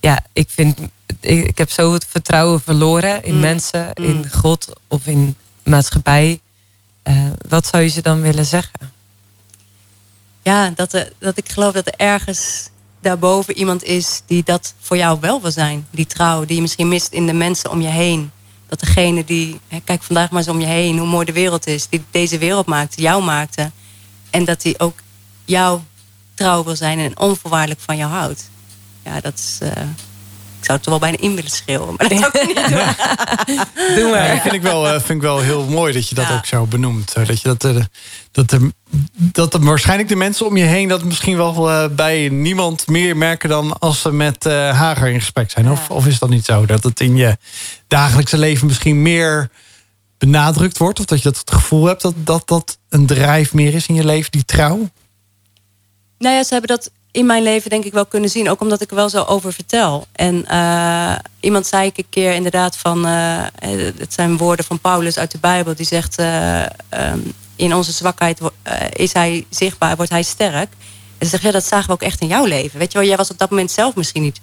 Ja, ik vind, ik, ik heb zo het vertrouwen verloren in mm. mensen, in mm. God of in maatschappij. Uh, wat zou je ze dan willen zeggen? Ja, dat, er, dat ik geloof dat er ergens daarboven iemand is die dat voor jou wel wil zijn. Die trouw, die je misschien mist in de mensen om je heen. Dat degene die, kijk vandaag maar eens om je heen, hoe mooi de wereld is. Die deze wereld maakte, jou maakte. En dat die ook jou trouw wil zijn en onvoorwaardelijk van jou houdt. Ja, dat is... Uh, ik zou het er wel bijna in willen schreeuwen, maar dat zou ik niet doen. Doe maar. Ja, vind, ik wel, uh, vind ik wel heel mooi dat je dat ook zo benoemt. Dat, je dat, uh, dat, er, dat er waarschijnlijk de mensen om je heen... dat misschien wel bij niemand meer merken dan als ze met Hager in gesprek zijn. Of, of is dat niet zo? Dat het in je dagelijkse leven misschien meer benadrukt wordt? Of dat je dat het gevoel hebt dat dat, dat een drijf meer is in je leven, die trouw? Nou ja, ze hebben dat in mijn leven denk ik wel kunnen zien. Ook omdat ik er wel zo over vertel. En uh, iemand zei ik een keer inderdaad van... Uh, het zijn woorden van Paulus uit de Bijbel. Die zegt... Um, in onze zwakheid is hij zichtbaar, wordt hij sterk. En ze zegt, ja, dat zagen we ook echt in jouw leven. Weet je wel, jij was op dat moment zelf misschien niet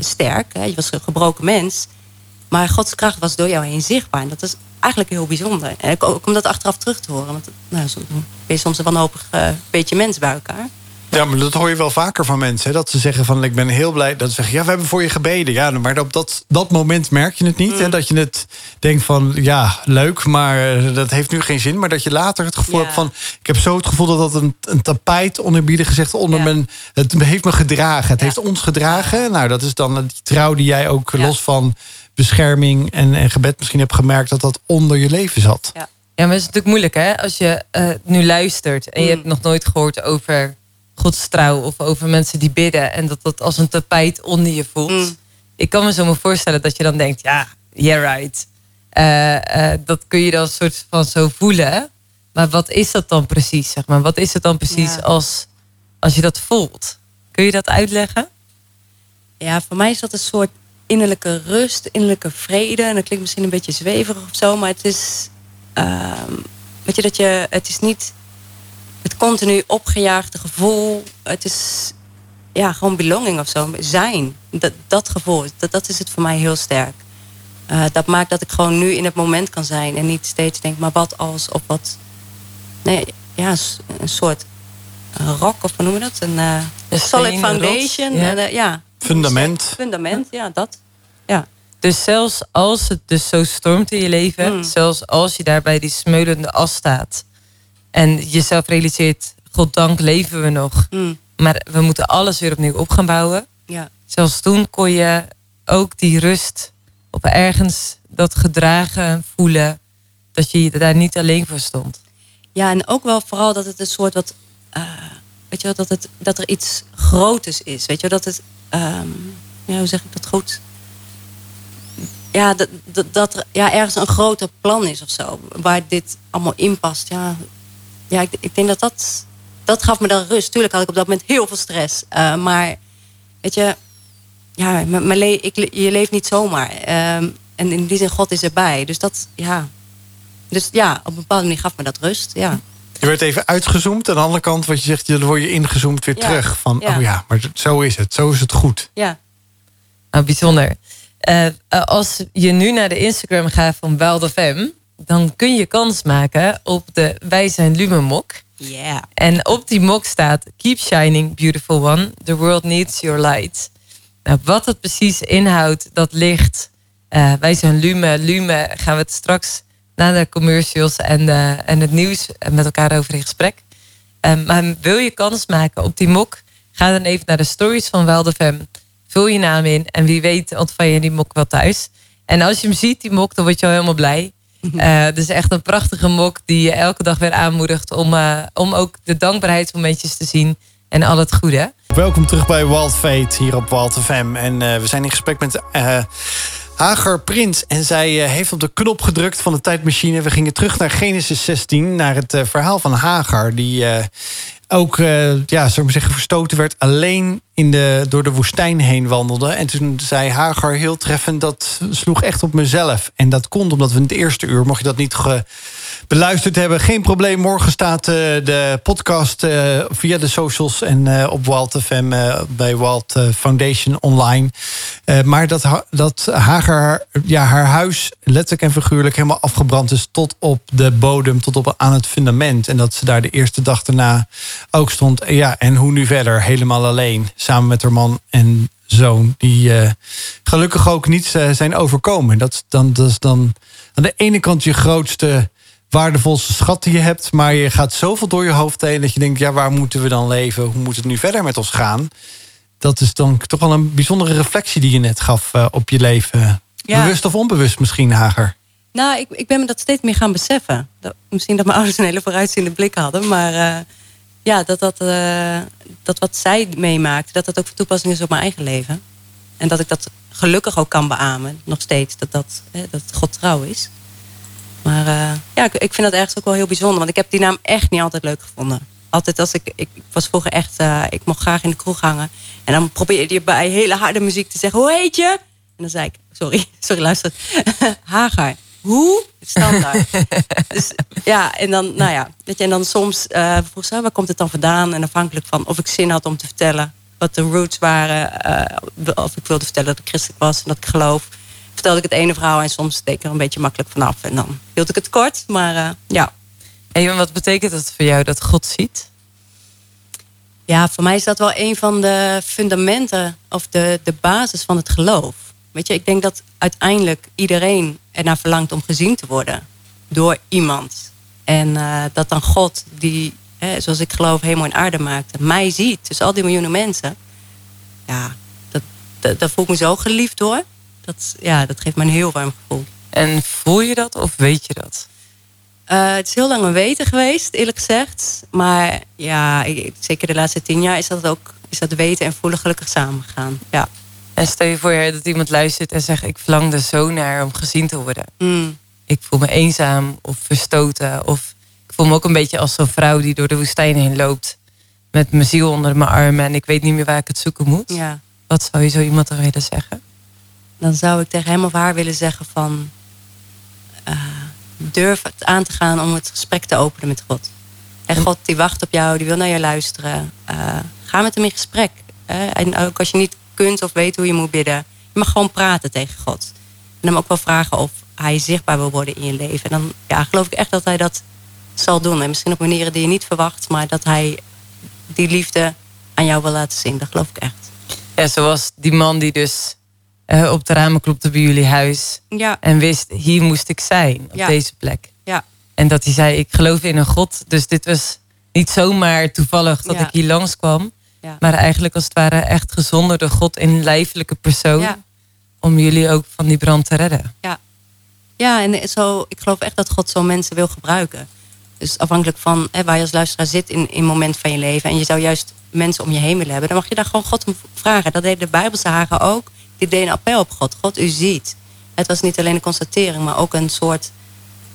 sterk. Hè? Je was een gebroken mens. Maar Gods kracht was door jou heen zichtbaar. En dat is eigenlijk heel bijzonder. En ook om dat achteraf terug te horen. Want nou, ben je soms een wanhopig beetje mens bij elkaar. Ja, maar dat hoor je wel vaker van mensen. Hè? Dat ze zeggen van ik ben heel blij. Dat ze zeggen, ja, we hebben voor je gebeden. Ja, maar op dat, dat moment merk je het niet. En mm. dat je het denkt van ja, leuk, maar eh, dat heeft nu geen zin. Maar dat je later het gevoel hebt van. Ik heb zo het gevoel dat dat een, een tapijt onderbieden gezegd onder ja. mijn. Het heeft me gedragen. Het heeft ons gedragen. Nou, dat is dan die trouw die jij ook los van bescherming en, en gebed misschien hebt gemerkt dat dat onder je leven zat. Ja. Ja, maar het is natuurlijk moeilijk hè. Als je uh, nu luistert en je mm. hebt nog nooit gehoord over Gods trouw of over mensen die bidden en dat dat als een tapijt onder je voelt. Mm. Ik kan me zo maar voorstellen dat je dan denkt, ja, yeah right. Uh, uh, dat kun je dan soort van zo voelen. Maar wat is dat dan precies? Zeg maar? Wat is het dan precies als, als je dat voelt? Kun je dat uitleggen? Ja, voor mij is dat een soort innerlijke rust, innerlijke vrede. En dat klinkt misschien een beetje zweverig of zo, maar het is. Uh, weet je dat je. Het is niet het continu opgejaagde gevoel. Het is ja, gewoon belonging of zo. Zijn. Dat, dat gevoel, dat, dat is het voor mij heel sterk. Uh, dat maakt dat ik gewoon nu in het moment kan zijn. En niet steeds denk, maar wat als of wat. Nee, ja, een soort rock of hoe noemen we dat? Een, uh, een solid foundation. Ja. Uh, ja. Fundament. Fundament, ja, dat. Ja. Dus zelfs als het dus zo stormt in je leven, mm. zelfs als je daar bij die smeulende as staat, en jezelf realiseert, goddank leven we nog. Mm. Maar we moeten alles weer opnieuw op gaan bouwen. Ja. Zelfs toen kon je ook die rust op ergens dat gedragen voelen. Dat je daar niet alleen voor stond. Ja, en ook wel vooral dat het een soort wat. Uh, weet je wel, dat, het, dat er iets groters is. Weet je wel, dat het. Um, ja, hoe zeg ik dat goed? Ja, dat, dat, dat er ja, ergens een groter plan is of zo. Waar dit allemaal in past. Ja, ja, ik, ik, denk dat dat... Dat gaf me dan rust. Tuurlijk had ik op dat moment heel veel stress. Uh, maar, weet je... Ja, mijn le ik, je leeft niet zomaar. Um, en in die zin, God is erbij. Dus dat, ja... Dus ja, op een bepaalde manier gaf me dat rust, ja. Je werd even uitgezoomd. Aan de andere kant, wat je zegt, dan word je ingezoomd weer terug. Van, ja. oh ja, maar zo is het. Zo is het goed. Ja. Nou, bijzonder. Uh, als je nu naar de Instagram gaat van Wild FM dan kun je kans maken op de Wij zijn Lumen mok. Yeah. En op die mok staat Keep shining, beautiful one. The world needs your light. Nou, wat het precies inhoudt, dat ligt. Uh, wij zijn Lume. Lume gaan we het straks na de commercials en, en het nieuws met elkaar over in gesprek. Um, maar wil je kans maken op die mok? Ga dan even naar de stories van Weldefem. Vul je naam in en wie weet ontvang je die mok wel thuis. En als je hem ziet, die mok, dan word je al helemaal blij. Dus echt een prachtige mok die je elke dag weer aanmoedigt om, uh, om ook de dankbaarheidsmomentjes te zien en al het goede. Welkom terug bij Wild Fate hier op Wild FM. En uh, we zijn in gesprek met Hagar Prins. En zij heeft op de knop gedrukt van de tijdmachine. We gingen terug naar Genesis 16, naar het verhaal van Hagar... die ook, ja, zou zeggen, verstoten werd... alleen in de, door de woestijn heen wandelde. En toen zei Hagar heel treffend, dat sloeg echt op mezelf. En dat komt omdat we in het eerste uur, mocht je dat niet ge, beluisterd hebben. Geen probleem, morgen staat uh, de podcast uh, via de socials... en uh, op Walt FM bij Walt Foundation online. maar dat, dat Hager ja, haar huis letterlijk en figuurlijk... helemaal afgebrand is tot op de bodem, tot op aan het fundament. En dat ze daar de eerste dag daarna ook stond. Ja, en hoe nu verder? Helemaal alleen, samen met haar man en zoon... die gelukkig ook niet zijn overkomen. Dat, dan, dat is dan aan de ene kant je grootste waardevolste schat die je hebt. Maar je gaat zoveel door je hoofd heen dat je denkt, ja, waar moeten we dan leven? Hoe moet het nu verder met ons gaan? Dat is dan toch wel een bijzondere reflectie die je net gaf uh, op je leven. Bewust of onbewust misschien, Hager? Nou, ik, ik ben me dat steeds meer gaan beseffen. Dat, misschien dat mijn ouders een hele vooruitziende blik hadden. Maar uh, ja, dat, dat, uh, dat wat zij meemaakt, dat dat ook van toepassing is op mijn eigen leven. En dat ik dat gelukkig ook kan beamen, nog steeds. Dat, dat, hè, dat God trouw is. Maar uh, ja, ik, ik, vind dat ergens ook wel heel bijzonder. Want ik heb die naam echt niet altijd leuk gevonden. Altijd als ik... Ik, was vroeger echt... Uh, ik mocht graag in de kroeg hangen. En dan probeerde je bij hele harde muziek te zeggen... Hoe heet je? En dan zei ik... Sorry, sorry, luister. Hagar. Hoe? Standaard. dus ja, en dan, nou ja. Weet je, en dan soms uh, vroeg ze, waar komt het dan vandaan? En afhankelijk van of ik zin had om te vertellen wat de roots waren. Of ik wilde vertellen dat ik christelijk was en dat ik geloof vertelde ik het ene verhaal en soms deed ik er een beetje makkelijk vanaf. En dan hield ik het kort, maar uh, ja. En wat betekent het voor jou dat God ziet? Ja, voor mij is dat wel een van de fundamenten of de, de basis van het geloof. Weet je, ik denk dat uiteindelijk iedereen ernaar verlangt om gezien te worden door iemand. En uh, dat dan God, die, hè, zoals ik geloof, hemel en aarde maakte, mij ziet. Dus al die miljoenen mensen. Ja, dat, dat, dat voel ik me zo geliefd door dat, ja, dat geeft me een heel warm gevoel. En voel je dat of weet je dat? Uh, het is heel lang een weten geweest, eerlijk gezegd. Maar ja, zeker de laatste tien jaar is dat ook is dat weten en voelen gelukkig samengegaan. Ja. En stel je voor dat iemand luistert en zegt: Ik verlang er zo naar om gezien te worden. Mm. Ik voel me eenzaam of verstoten. Of ik voel me ook een beetje als zo'n vrouw die door de woestijn heen loopt. Met mijn ziel onder mijn armen en ik weet niet meer waar ik het zoeken moet. Ja. Wat zou je zo iemand dan willen zeggen? Dan zou ik tegen hem of haar willen zeggen van... Uh, durf het aan te gaan om het gesprek te openen met God. En God die wacht op jou, die wil naar je luisteren. Uh, ga met hem in gesprek. en ook als je niet kunt of weet hoe je moet bidden. Je mag gewoon praten tegen God. En hem ook wel vragen of hij zichtbaar wil worden in je leven. En dan ja, geloof ik echt dat hij dat zal doen. En misschien op manieren die je niet verwacht. Maar dat hij die liefde aan jou wil laten zien. Dat geloof ik echt. Ja, zoals die man die dus uh, op de ramen klopte bij jullie huis. Ja. En wist, hier moest ik zijn, op deze plek. Ja. En dat hij zei, ik geloof in een God. Dus dit was niet zomaar toevallig dat ik hier langskwam. Ja. Maar eigenlijk als het ware echt gezonderde God in lijfelijke persoon. Om jullie ook van die brand te redden. Ja, ja en zo, ik geloof echt dat God zo mensen wil gebruiken. Dus afhankelijk van hè, waar je als luisteraar zit in een moment van je leven. En je zou juist mensen om je heen willen hebben. Dan mag je daar gewoon God om vragen. Dat deed de Bijbelse Hagen ook die deed een appel op God. God, u ziet. Het was niet alleen een constatering, maar ook een soort...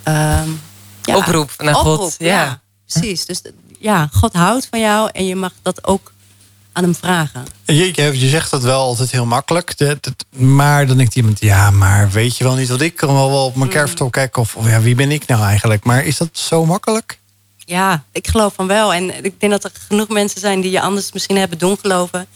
Um, ja, oproep naar God. Ja. precies. Dus ja, God houdt van jou en je mag dat ook aan hem vragen. Je, je zegt dat wel altijd heel makkelijk. maar dan denkt iemand, ja, maar weet je wel niet wat ik kan wel op mijn mm. kerfstok kijken. Of, of ja, wie ben ik nou eigenlijk? Maar is dat zo makkelijk? Ja, ik geloof van wel. En ik denk dat er genoeg mensen zijn die je anders misschien hebben doen geloven.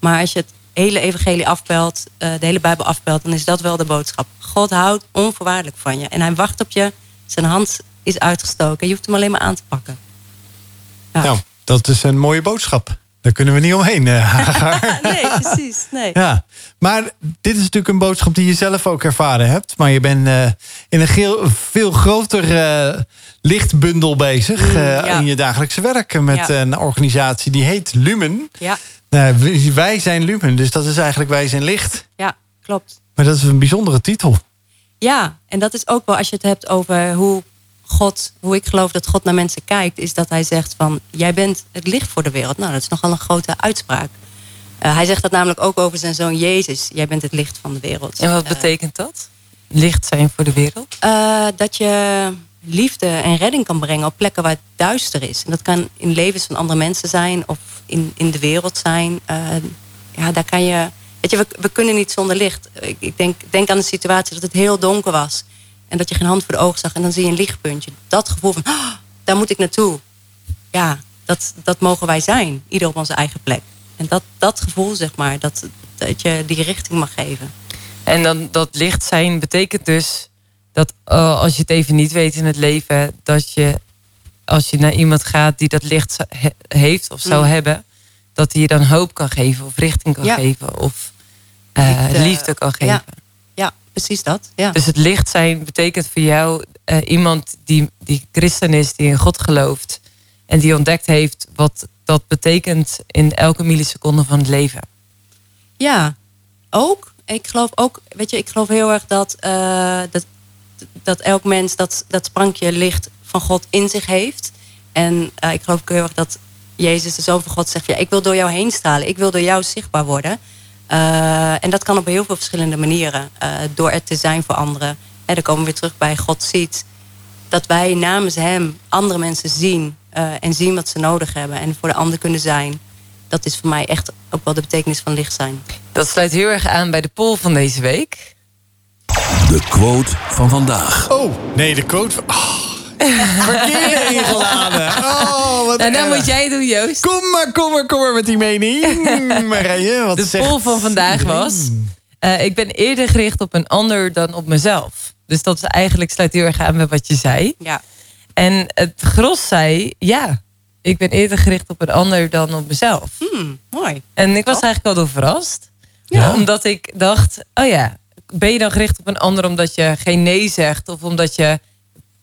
Maar als je het hele evangelie afpelt, uh, de hele Bijbel afpelt, dan is dat wel de boodschap. God houdt onvoorwaardelijk van je. En hij wacht op je. Zijn hand is uitgestoken. Je hoeft hem alleen maar aan te pakken. Ja. Nou, dat is een mooie boodschap. Daar kunnen we niet omheen, uh, nee, precies. Nee. Ja, maar dit is natuurlijk een boodschap die je zelf ook ervaren hebt. Maar je bent uh, in een veel groter uh, lichtbundel bezig mm, ja. in je dagelijkse werk. Met ja. een organisatie die heet Lumen. Ja. Nou, wij zijn Lumen, dus dat is eigenlijk wij zijn licht. Ja, klopt. Maar dat is een bijzondere titel. Ja, en dat is ook wel als je het hebt over hoe God, hoe ik geloof dat God naar mensen kijkt, is dat hij zegt van jij bent het licht voor de wereld. Nou, dat is nogal een grote uitspraak. hij zegt dat namelijk ook over zijn zoon Jezus. Jij bent het licht van de wereld. En wat betekent dat? Licht zijn voor de wereld? dat je liefde en redding kan brengen op plekken waar het duister is. En dat kan in levens van andere mensen zijn of in, in de wereld zijn. ja, daar kan je Weet je, we, we kunnen niet zonder licht. Ik, ik denk, denk aan de situatie dat het heel donker was. En dat je geen hand voor de ogen zag. En dan zie je een lichtpuntje. Dat gevoel van, oh, daar moet ik naartoe. Ja, dat, dat mogen wij zijn. Ieder op onze eigen plek. En dat, dat gevoel, zeg maar, dat, dat je die richting mag geven. En dan dat licht zijn betekent dus dat uh, als je het even niet weet in het leven, dat je als je naar iemand gaat die dat licht heeft of zou mm. hebben, dat hij je dan hoop kan geven of richting kan geven. Of uh, liefde kan geven. Ja, ja precies dat. Ja. Dus het licht zijn betekent voor jou uh, iemand die, die christen is, die in God gelooft. En die ontdekt heeft wat dat betekent in elke milliseconde van het leven. Ja, ook. Ik geloof ook, weet je, ik geloof heel erg dat, uh, dat, dat elk mens dat, dat sprankje licht van God in zich heeft. En ik geloof ook heel erg dat Jezus, de Zoon van God, zegt: ja, Ik wil door jou heen stralen. Ik wil door jou zichtbaar worden. Uh, en dat kan op heel veel verschillende manieren. Uh, door er te zijn voor anderen. En dan komen we weer terug bij God ziet. Dat wij namens Hem andere mensen zien. En zien wat ze nodig hebben. En voor de ander kunnen zijn. Dat is voor mij echt ook wel de betekenis van licht zijn. Dat sluit heel erg aan bij de poll van deze week. De quote van vandaag. Oh, nee, de quote van... Oh. Verkeerde ingeladen. Oh, wat en dan moet jij doen, Joost. Kom maar, kom maar, kom maar met die mening. Marije, wat De poll van vandaag was... Uh, ik ben eerder gericht op een ander dan op mezelf. Dus dat is eigenlijk sluit heel erg aan met wat je zei. Ja. En het gros zei, ja, ik ben eerder gericht op een ander dan op mezelf. Hmm, mooi. En ik was eigenlijk al door verrast. Ja. Omdat ik dacht, oh ja, ben je dan gericht op een ander omdat je geen nee zegt? Of omdat je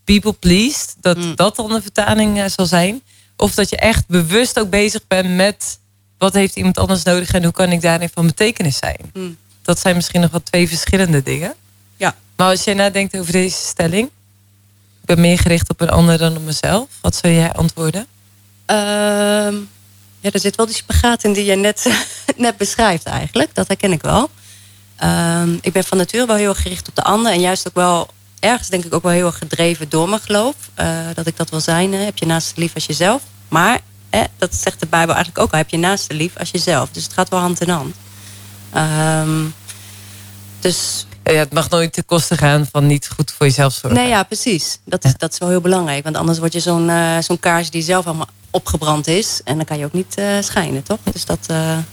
people pleased, dat mm. dat dan de vertaling uh, zal zijn. Of dat je echt bewust ook bezig bent met wat heeft iemand anders nodig en hoe kan ik daarin van betekenis zijn. Mm. Dat zijn misschien nog wel twee verschillende dingen. Ja. Maar als je nadenkt over deze stelling, ik ben meer gericht op een ander dan op mezelf. Wat zou jij antwoorden? Uh, ja, er zit wel die spagaat in die je net, net beschrijft eigenlijk. Dat herken ik wel. Uh, ik ben van nature wel heel erg gericht op de ander. En juist ook wel ergens denk ik ook wel heel erg gedreven door mijn geloof. Uh, dat ik dat wil zijn. Heb je naast lief als jezelf. Maar dat zegt de Bijbel eigenlijk ook al. Heb je naast lief als jezelf. Dus het gaat wel hand in hand. Um, dus ja, het mag nooit ten koste gaan van niet goed voor jezelf zorgen. Nee, ja, precies. Dat is, dat is wel heel belangrijk. Want anders word je zo'n uh, zo'n kaars die zelf allemaal opgebrand is. En dan kan je ook niet uh, schijnen, toch? Dus dat,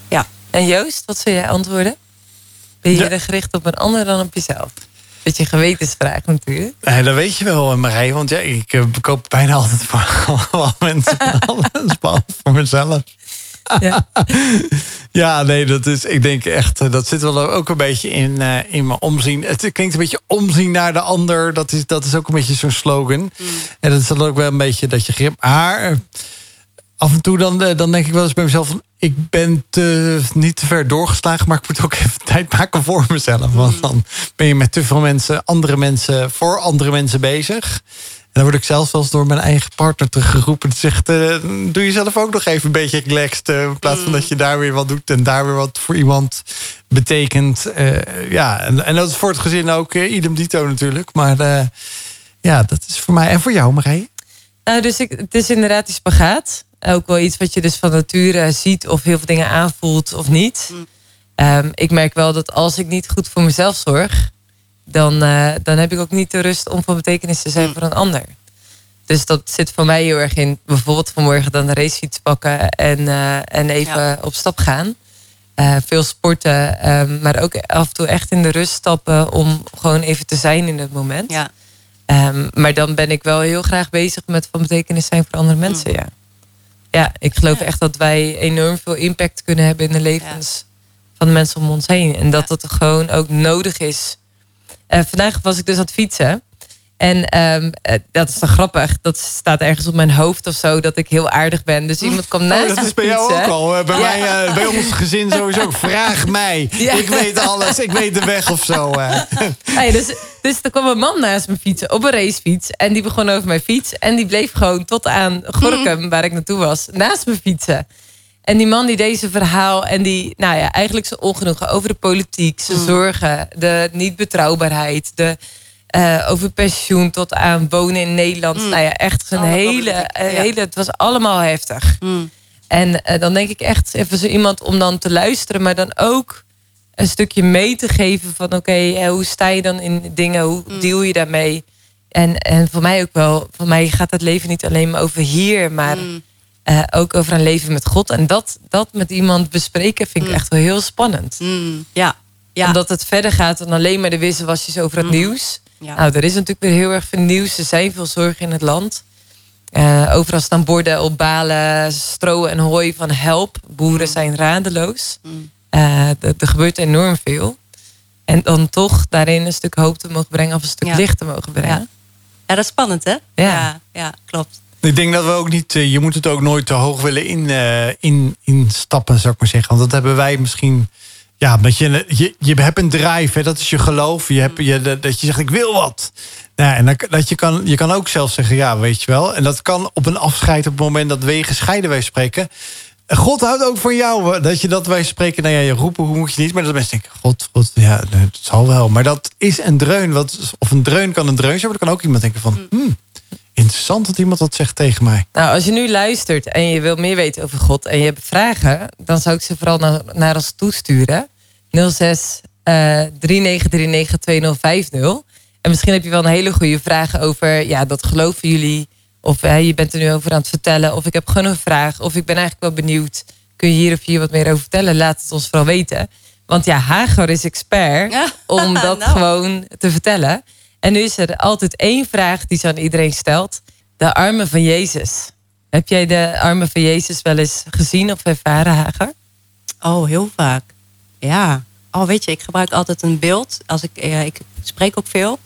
ja. En Joost, wat zou jij antwoorden? Ben je er gericht op een ander dan op jezelf? Beetje gewetensvraag natuurlijk. Nee, dat weet je wel, Marij. Want ja, ik uh, koop bijna altijd voor allemaal mensen alles, behalve voor mezelf. Ja. ja, nee, dat is, ik denk echt, eh, dat zit wel ook een beetje in, uh, in mijn omzien. Het klinkt een beetje omzien naar de ander. Dat is, dat is ook een beetje zo'n slogan. Mm. En dat is dan ook wel een beetje dat je grip. Maar af en toe dan, dan denk ik wel eens bij mezelf van, ik ben te, niet te ver doorgeslagen, maar ik moet ook even tijd maken voor mezelf. Want mm. dan ben je met te veel mensen, andere mensen, voor andere mensen bezig. En dan word ik zelfs wel eens door mijn eigen partner teruggeroepen. Die zegt, uh, doe jezelf ook nog even een beetje relaxed. Uh, in plaats van mm. dat je daar weer wat doet en daar weer wat voor iemand betekent. Uh, ja, en, en, dat is voor het gezin ook idem dito natuurlijk. Maar ja, dat is voor mij en voor jou, Marije. Nou, dus ik, het is inderdaad die spagaat ook wel iets wat je dus van nature ziet of heel veel dingen aanvoelt of niet. Mm. Ehm, ik merk wel dat als ik niet goed voor mezelf zorg, dan, uh, dan heb ik ook niet de rust om van betekenis te zijn mm. voor een ander. Dus dat zit voor mij heel erg in bijvoorbeeld vanmorgen dan de racefiets pakken en, uh, en even op stap gaan. Uh, veel sporten, um, maar ook af en toe echt in de rust stappen om gewoon even te zijn in het moment. Ja. Um, maar dan ben ik wel heel graag bezig met van betekenis zijn voor andere mensen. Mm. Ja. Ja, ik geloof echt dat wij enorm veel impact kunnen hebben in de levens van de mensen om ons heen. En dat het gewoon ook nodig is. Uh, vandaag was ik dus aan het fietsen. En um, dat is dan grappig. Dat staat ergens op mijn hoofd of zo. Dat ik heel aardig ben. Dus iemand kwam naast oh, Dat is bij jou ook al. Bij, mij, uh, bij ons gezin sowieso. Vraag mij. Ik weet alles. Ik weet de weg of zo. Hey, dus, dus er kwam een man naast me fietsen. Op een racefiets. En die begon over mijn fiets. En die bleef gewoon tot aan Gorkum, waar ik naartoe was, naast me fietsen. En die man die deze verhaal en die, nou ja, eigenlijk zijn ongenoegen over de politiek, zijn mm. zorgen, de niet betrouwbaarheid, de uh, over pensioen tot aan wonen in Nederland. Mm. Nou ja, echt een hele, hele, het was allemaal heftig. Mm. En uh, dan denk ik echt even zo iemand om dan te luisteren, maar dan ook een stukje mee te geven van oké, hoe sta je dan in dingen, hoe mm. deal je daarmee? En, en voor mij ook wel, voor mij gaat het leven niet alleen maar over hier, maar uh, ook over een leven met God. En dat, dat met iemand bespreken vind ik echt wel heel spannend. Ja. ja. Omdat het verder gaat dan alleen maar de wisselwasjes over het nieuws. Ja. Nou, er is natuurlijk weer heel erg veel nieuws. Er zijn veel zorgen in het land. Uh, overal staan borden op balen, stro en hooi van help. Boeren mm. zijn radeloos. Mm. Uh, er gebeurt enorm veel. En dan toch daarin een stuk hoop te mogen brengen of een stuk licht te mogen brengen. Ja. ja, dat is spannend hè? Ja, ja, klopt. Ik denk dat we ook niet, eh, je moet het ook nooit te hoog willen in, in, instappen, zou ik maar zeggen. Want dat hebben wij misschien ja, dat je, je, je hebt een drive, hè, dat is je geloof. Je hebt, je, dat je zegt, ik wil wat. Nou, en dat je, kan, je kan ook zelf zeggen, ja, weet je wel. En dat kan op een afscheid, op het moment dat we gescheiden wij spreken. God houdt ook van jou. Dat je dat wij spreken, nou ja, je roepen, hoe moet je niet. Maar dat mensen denken, God, God, ja, het zal wel. Maar dat is een dreun. Wat, of een dreun kan een dreun zijn, maar dan kan ook iemand denken van... Hmm, interessant dat iemand dat zegt tegen mij. Nou, als je nu luistert en je wil meer weten over God en je hebt vragen, dan zou ik ze vooral naar, naar ons toesturen. 06 uh, 3939 2050. En misschien heb je wel een hele goede vraag over, ja, dat geloven jullie. Of uh, je bent er nu over aan het vertellen. Of ik heb gewoon een vraag. Of ik ben eigenlijk wel benieuwd. Kun je hier of hier wat meer over vertellen? Laat het ons vooral weten. Want ja, Hagar is expert om dat nou. gewoon te vertellen. En nu is er altijd één vraag die ze aan iedereen stelt. De armen van Jezus. Heb jij de armen van Jezus wel eens gezien of ervaren, Hager? Oh, heel vaak. Ja. Oh, weet je, ik gebruik altijd een beeld. Als ik, uh, ik spreek ook veel.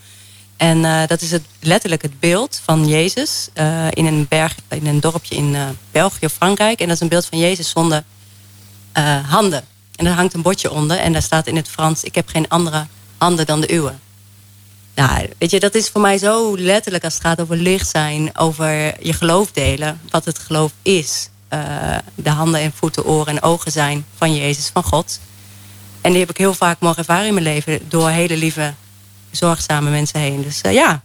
En uh, dat is het, letterlijk het beeld van Jezus uh, in een berg, in een dorpje in België of Frankrijk. En dat is een beeld van Jezus zonder handen. En daar hangt een bordje onder en daar staat in het Frans: Ik heb geen andere handen dan de uwe. Nou, weet je, dat is voor mij zo letterlijk als het gaat over licht zijn, over je geloof delen, wat het geloof is. Uh, de handen en voeten, oren en ogen zijn van Jezus, van God. En die heb ik heel vaak mogen ervaren in mijn leven door hele lieve, zorgzame mensen heen. Dus uh, ja.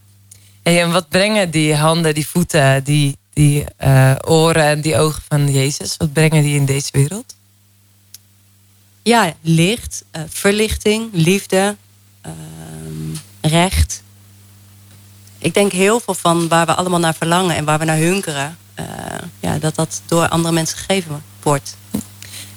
en wat brengen die handen, die voeten, die, die uh, oren en die ogen van Jezus, wat brengen die in deze wereld? Ja, licht, verlichting, liefde, recht. Ik denk heel veel van waar we allemaal naar verlangen en waar we naar hunkeren, uh, ja, dat dat door andere mensen gegeven wordt.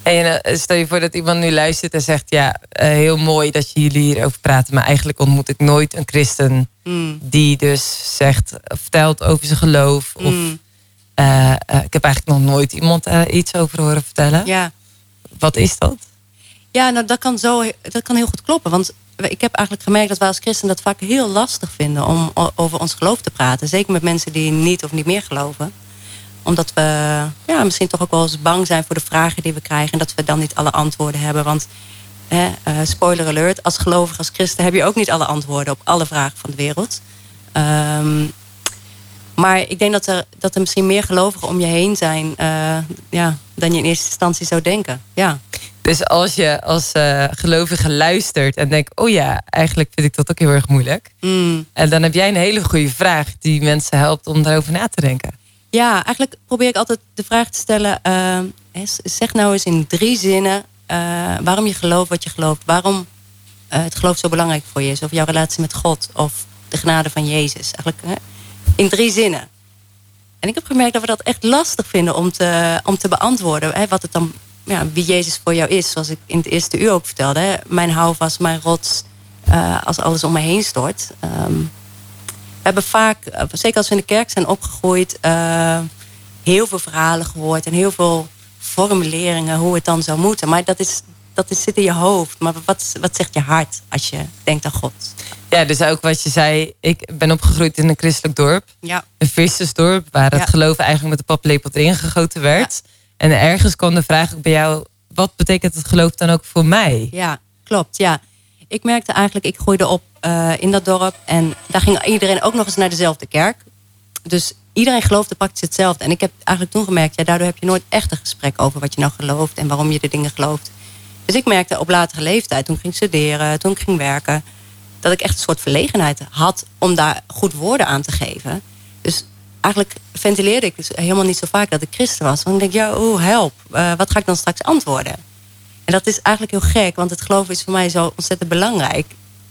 En eh, stel je voor dat iemand nu luistert en zegt: Ja, uh, heel mooi dat jullie hierover praten, maar eigenlijk ontmoet ik nooit een christen mm. die dus zegt, vertelt over zijn geloof. Of mm. ik heb eigenlijk nog nooit iemand iets over horen vertellen. Ja. Wat is dat? Ja, nou dat kan, zo, dat kan heel goed kloppen. Want ik heb eigenlijk gemerkt dat wij als christen dat vaak heel lastig vinden om over ons geloof te praten. Zeker met mensen die niet of niet meer geloven. Omdat we ja, misschien toch ook wel eens bang zijn voor de vragen die we krijgen. En dat we dan niet alle antwoorden hebben. Want eh, spoiler alert, als gelovig, als christen heb je ook niet alle antwoorden op alle vragen van de wereld. Um, maar ik denk dat er, dat er misschien meer gelovigen om je heen zijn uh, ja, dan je in eerste instantie zou denken. Ja. Dus als je als uh, gelovige luistert en denkt: Oh ja, eigenlijk vind ik dat ook heel erg moeilijk. Mm. En dan heb jij een hele goede vraag die mensen helpt om daarover na te denken. Ja, eigenlijk probeer ik altijd de vraag te stellen: uh, zeg nou eens in drie zinnen waarom je gelooft wat je gelooft. Waarom het geloof zo belangrijk voor je is. Of jouw relatie met God of de genade van Jezus. Eigenlijk in drie zinnen. En ik heb gemerkt dat we dat echt lastig vinden om te, om te beantwoorden. Hè, wat het dan, ja, wie Jezus voor jou is. Zoals ik in het eerste uur ook vertelde. Mijn houvast, mijn rots. Uh, als alles om me heen stort. Um, we hebben vaak, eh, zeker als we in de kerk zijn opgegroeid... Uh, heel veel verhalen gehoord. En heel veel formuleringen hoe het dan zou moeten. Maar dat is dat is, zit in je hoofd. Maar wat, wat zegt je hart als je denkt aan God? Ja, dus ook wat je zei. Ik ben opgegroeid in een christelijk dorp. Ja. Een vissersdorp. Waar het geloof eigenlijk met de paplepel erin gegoten werd. En ergens kwam de vraag ook bij jou. Wat betekent het geloof dan ook voor mij? Ja, klopt. Ja. Ik merkte eigenlijk, ik groeide op uh, in dat dorp. En daar ging iedereen ook nog eens naar dezelfde kerk. Dus iedereen geloofde praktisch hetzelfde. En ik heb eigenlijk toen gemerkt, ja, daardoor heb je nooit echt een gesprek over wat je nou gelooft en waarom je de dingen gelooft. Dus ik merkte op latere leeftijd, toen ik ging studeren, toen ik ging werken, dat ik echt een soort verlegenheid had om daar goed woorden aan te geven. Eigenlijk ventileerde ik dus helemaal niet zo vaak dat ik christen was. Want ik denk, ja, oh, help. Uh, wat ga ik dan straks antwoorden? En dat is eigenlijk heel gek, want het geloof is voor mij zo ontzettend belangrijk.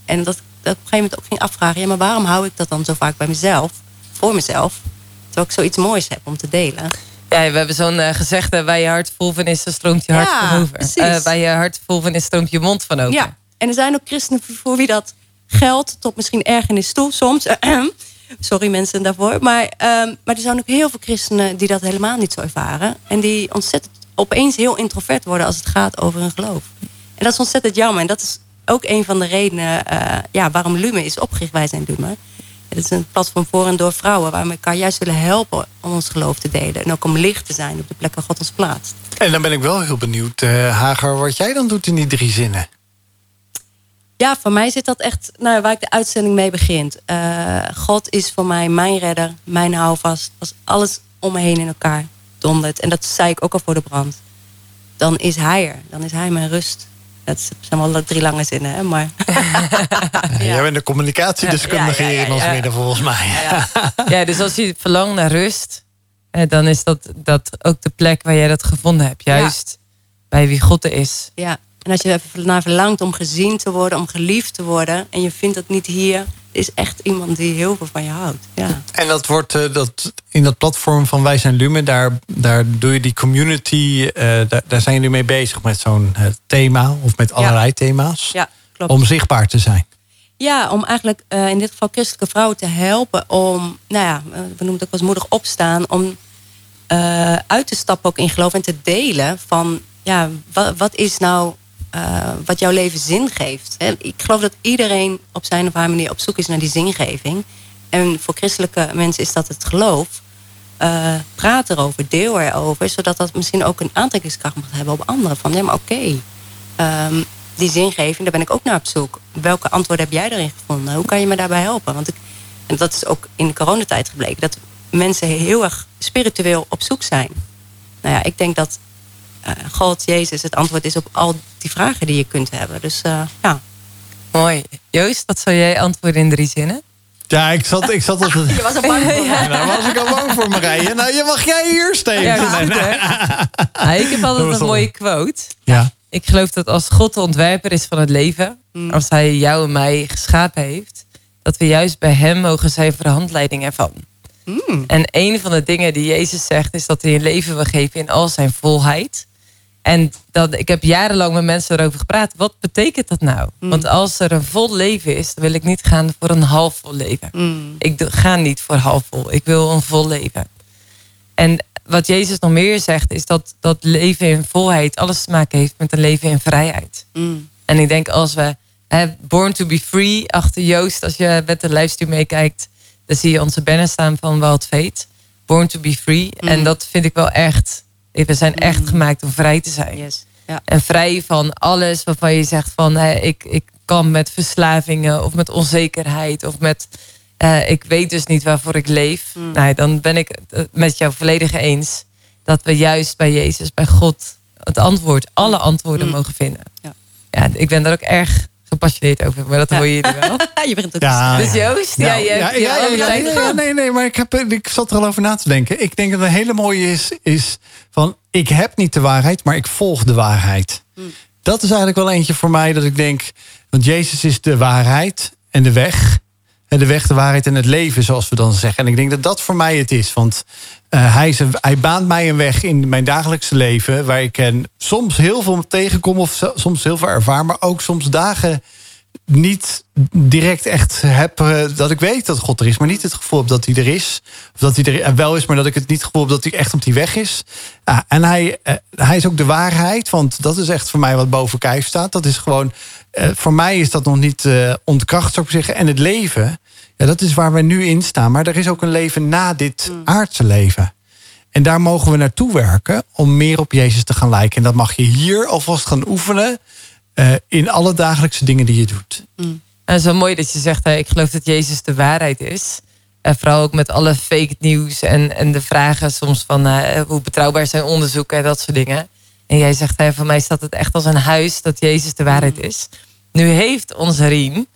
En dat, dat op een gegeven moment ook ging afvragen, ja, maar waarom hou ik dat dan zo vaak bij mezelf, voor mezelf, terwijl ik zoiets moois heb om te delen? Ja, we hebben zo'n uh, gezegde, waar je hart vol van is, dan stroomt je hart van over. Uh, waar je hart vol van is, stroomt je mond van over. Ja, en er zijn ook christenen voor wie dat geldt tot misschien ergernis toe soms. Sorry mensen daarvoor. Maar, um, maar er zijn ook heel veel christenen die dat helemaal niet zo ervaren. En die ontzettend opeens heel introvert worden als het gaat over hun geloof. En dat is ontzettend jammer. En dat is ook een van de redenen uh, ja, waarom Lume is opgericht. Wij zijn Lume. Het is een platform voor en door vrouwen... waar we elkaar juist willen helpen om ons geloof te delen. En ook om licht te zijn op de plek waar God ons plaatst. En dan ben ik wel heel benieuwd, uh, Hager, wat jij dan doet in die drie zinnen. Ja, voor mij zit dat echt nou, waar ik de uitzending mee begint. Uh, God is voor mij mijn redder, mijn houvast. Als alles om me heen in elkaar dondert. En dat zei ik ook al voor de brand. Dan is hij er. Dan is hij mijn rust. Dat zijn wel drie lange zinnen, hè? maar... ja. Jij bent de communicatiedeskundige ja, ja, in ons midden, volgens mij. Ja, dus als je verlangt naar rust... Eh, dan is dat, dat ook de plek waar jij dat gevonden hebt. Juist bij wie God er is. Ja, en als je er naar verlangt om gezien te worden, om geliefd te worden... en je vindt dat niet hier, is echt iemand die heel veel van je houdt. Ja. En dat wordt uh, dat, in dat platform van Wij zijn Lumen... daar, daar doe je die community, uh, daar, daar, zijn jullie mee bezig met zo'n uh, thema... of met allerlei ja. thema's, ja, klopt. om zichtbaar te zijn. Ja, om eigenlijk in dit geval christelijke vrouwen te helpen... om, nou ja, we noemen het ook als moedig opstaan... om uit te stappen ook in geloof en te delen van... ja, wat, wat is nou uh, wat jouw leven zin geeft. Ik geloof dat iedereen op zijn of haar manier op zoek is naar die zingeving. En voor christelijke mensen is dat het geloof. Uh, praat erover, deel erover, zodat dat misschien ook een aantrekkingskracht mag hebben op anderen. Van ja, maar oké, um, die zingeving, daar ben ik ook naar op zoek. Welke antwoorden heb jij erin gevonden? Hoe kan je me daarbij helpen? Want en dat is ook in de coronatijd gebleken, dat mensen heel erg spiritueel op zoek zijn. Nou ja, ik denk dat God, Jezus, het antwoord is op al die vragen die je kunt hebben. Dus uh, ja. Mooi. Joost, wat zou jij antwoorden in drie zinnen? Ja, ik zat, ik zat op Je was al bang voor ja, Daar was ik al bang voor Marije. Nou, je mag jij hier steeds. Ja, nee, nee. Nou, ik heb altijd een mooie quote. Ja. Ik geloof dat als God de ontwerper is van het leven... Mm. als hij jou en mij geschapen heeft... dat we juist bij hem mogen zijn voor de handleiding ervan. Mm. En een van de dingen die Jezus zegt... is dat hij een leven wil geven in al zijn volheid... En dat, ik heb jarenlang met mensen erover gepraat. Wat betekent dat nou? Mm. Want als er een vol leven is, dan wil ik niet gaan voor een half vol leven. Mm. Ik ga niet voor half vol. Ik wil een vol leven. En wat Jezus nog meer zegt, is dat dat leven in volheid alles te maken heeft met een leven in vrijheid. Mm. En ik denk als we Born to be Free achter Joost, als je met de livestream meekijkt, dan zie je onze banner staan van Wild Fate. Born to be Free. En dat vind ik wel echt we zijn echt mm. gemaakt om vrij te zijn. Yes. Ja. En vrij van alles waarvan je zegt van hè, ik, ik kan met verslavingen of met onzekerheid of met uh, ik weet dus niet waarvoor ik leef. Mm. Nou, dan ben ik het met jou volledig eens dat we juist bij Jezus, bij God, het antwoord, alle antwoorden mm. mogen vinden. Ja. ja, ik ben daar ook erg gepassioneerd over, maar dat hoor je jullie wel. je begint ook ja, Dus Joost, ja, ja, ja, ja, ja, nee, nee, maar ik, heb, ik zat er al over na te denken. Ik denk dat een hele mooie is, is van ik heb niet de waarheid, maar ik volg de waarheid. Hmm. Dat is eigenlijk wel eentje voor mij dat ik denk, want Jezus is de waarheid en de weg. En de weg, de waarheid en het leven, zoals we dan zeggen. En ik denk dat dat voor mij het is. Want uh, hij, hij baant mij een weg in mijn dagelijkse leven... waar ik en soms heel veel tegenkom of soms heel veel ervaar... maar ook soms dagen niet direct echt heb uh, dat ik weet dat God er is, maar niet het gevoel heb dat hij er is. Of dat hij er wel is, maar dat ik het niet gevoel heb dat hij echt op die weg is. En hij, hij is ook de waarheid, want dat is echt voor mij wat boven kijf staat. Dat is gewoon, voor mij is dat nog niet ontkracht, zou ik zeggen. En het leven, ja, dat is waar we nu in staan. Maar er is ook een leven na dit mm. aardse leven. En daar mogen we naartoe werken om meer op Jezus te gaan lijken. En dat mag je hier alvast gaan oefenen uh, in alle dagelijkse dingen die je doet. Mm. En zo mooi dat je zegt, ik geloof dat Jezus de waarheid is. Uh, vooral ook met alle fake nieuws en, en de vragen soms van uh, hoe betrouwbaar zijn onderzoeken en dat soort dingen. En jij zegt, hey, voor mij staat het echt als een huis dat Jezus de waarheid mm. is. Nu heeft onze Rien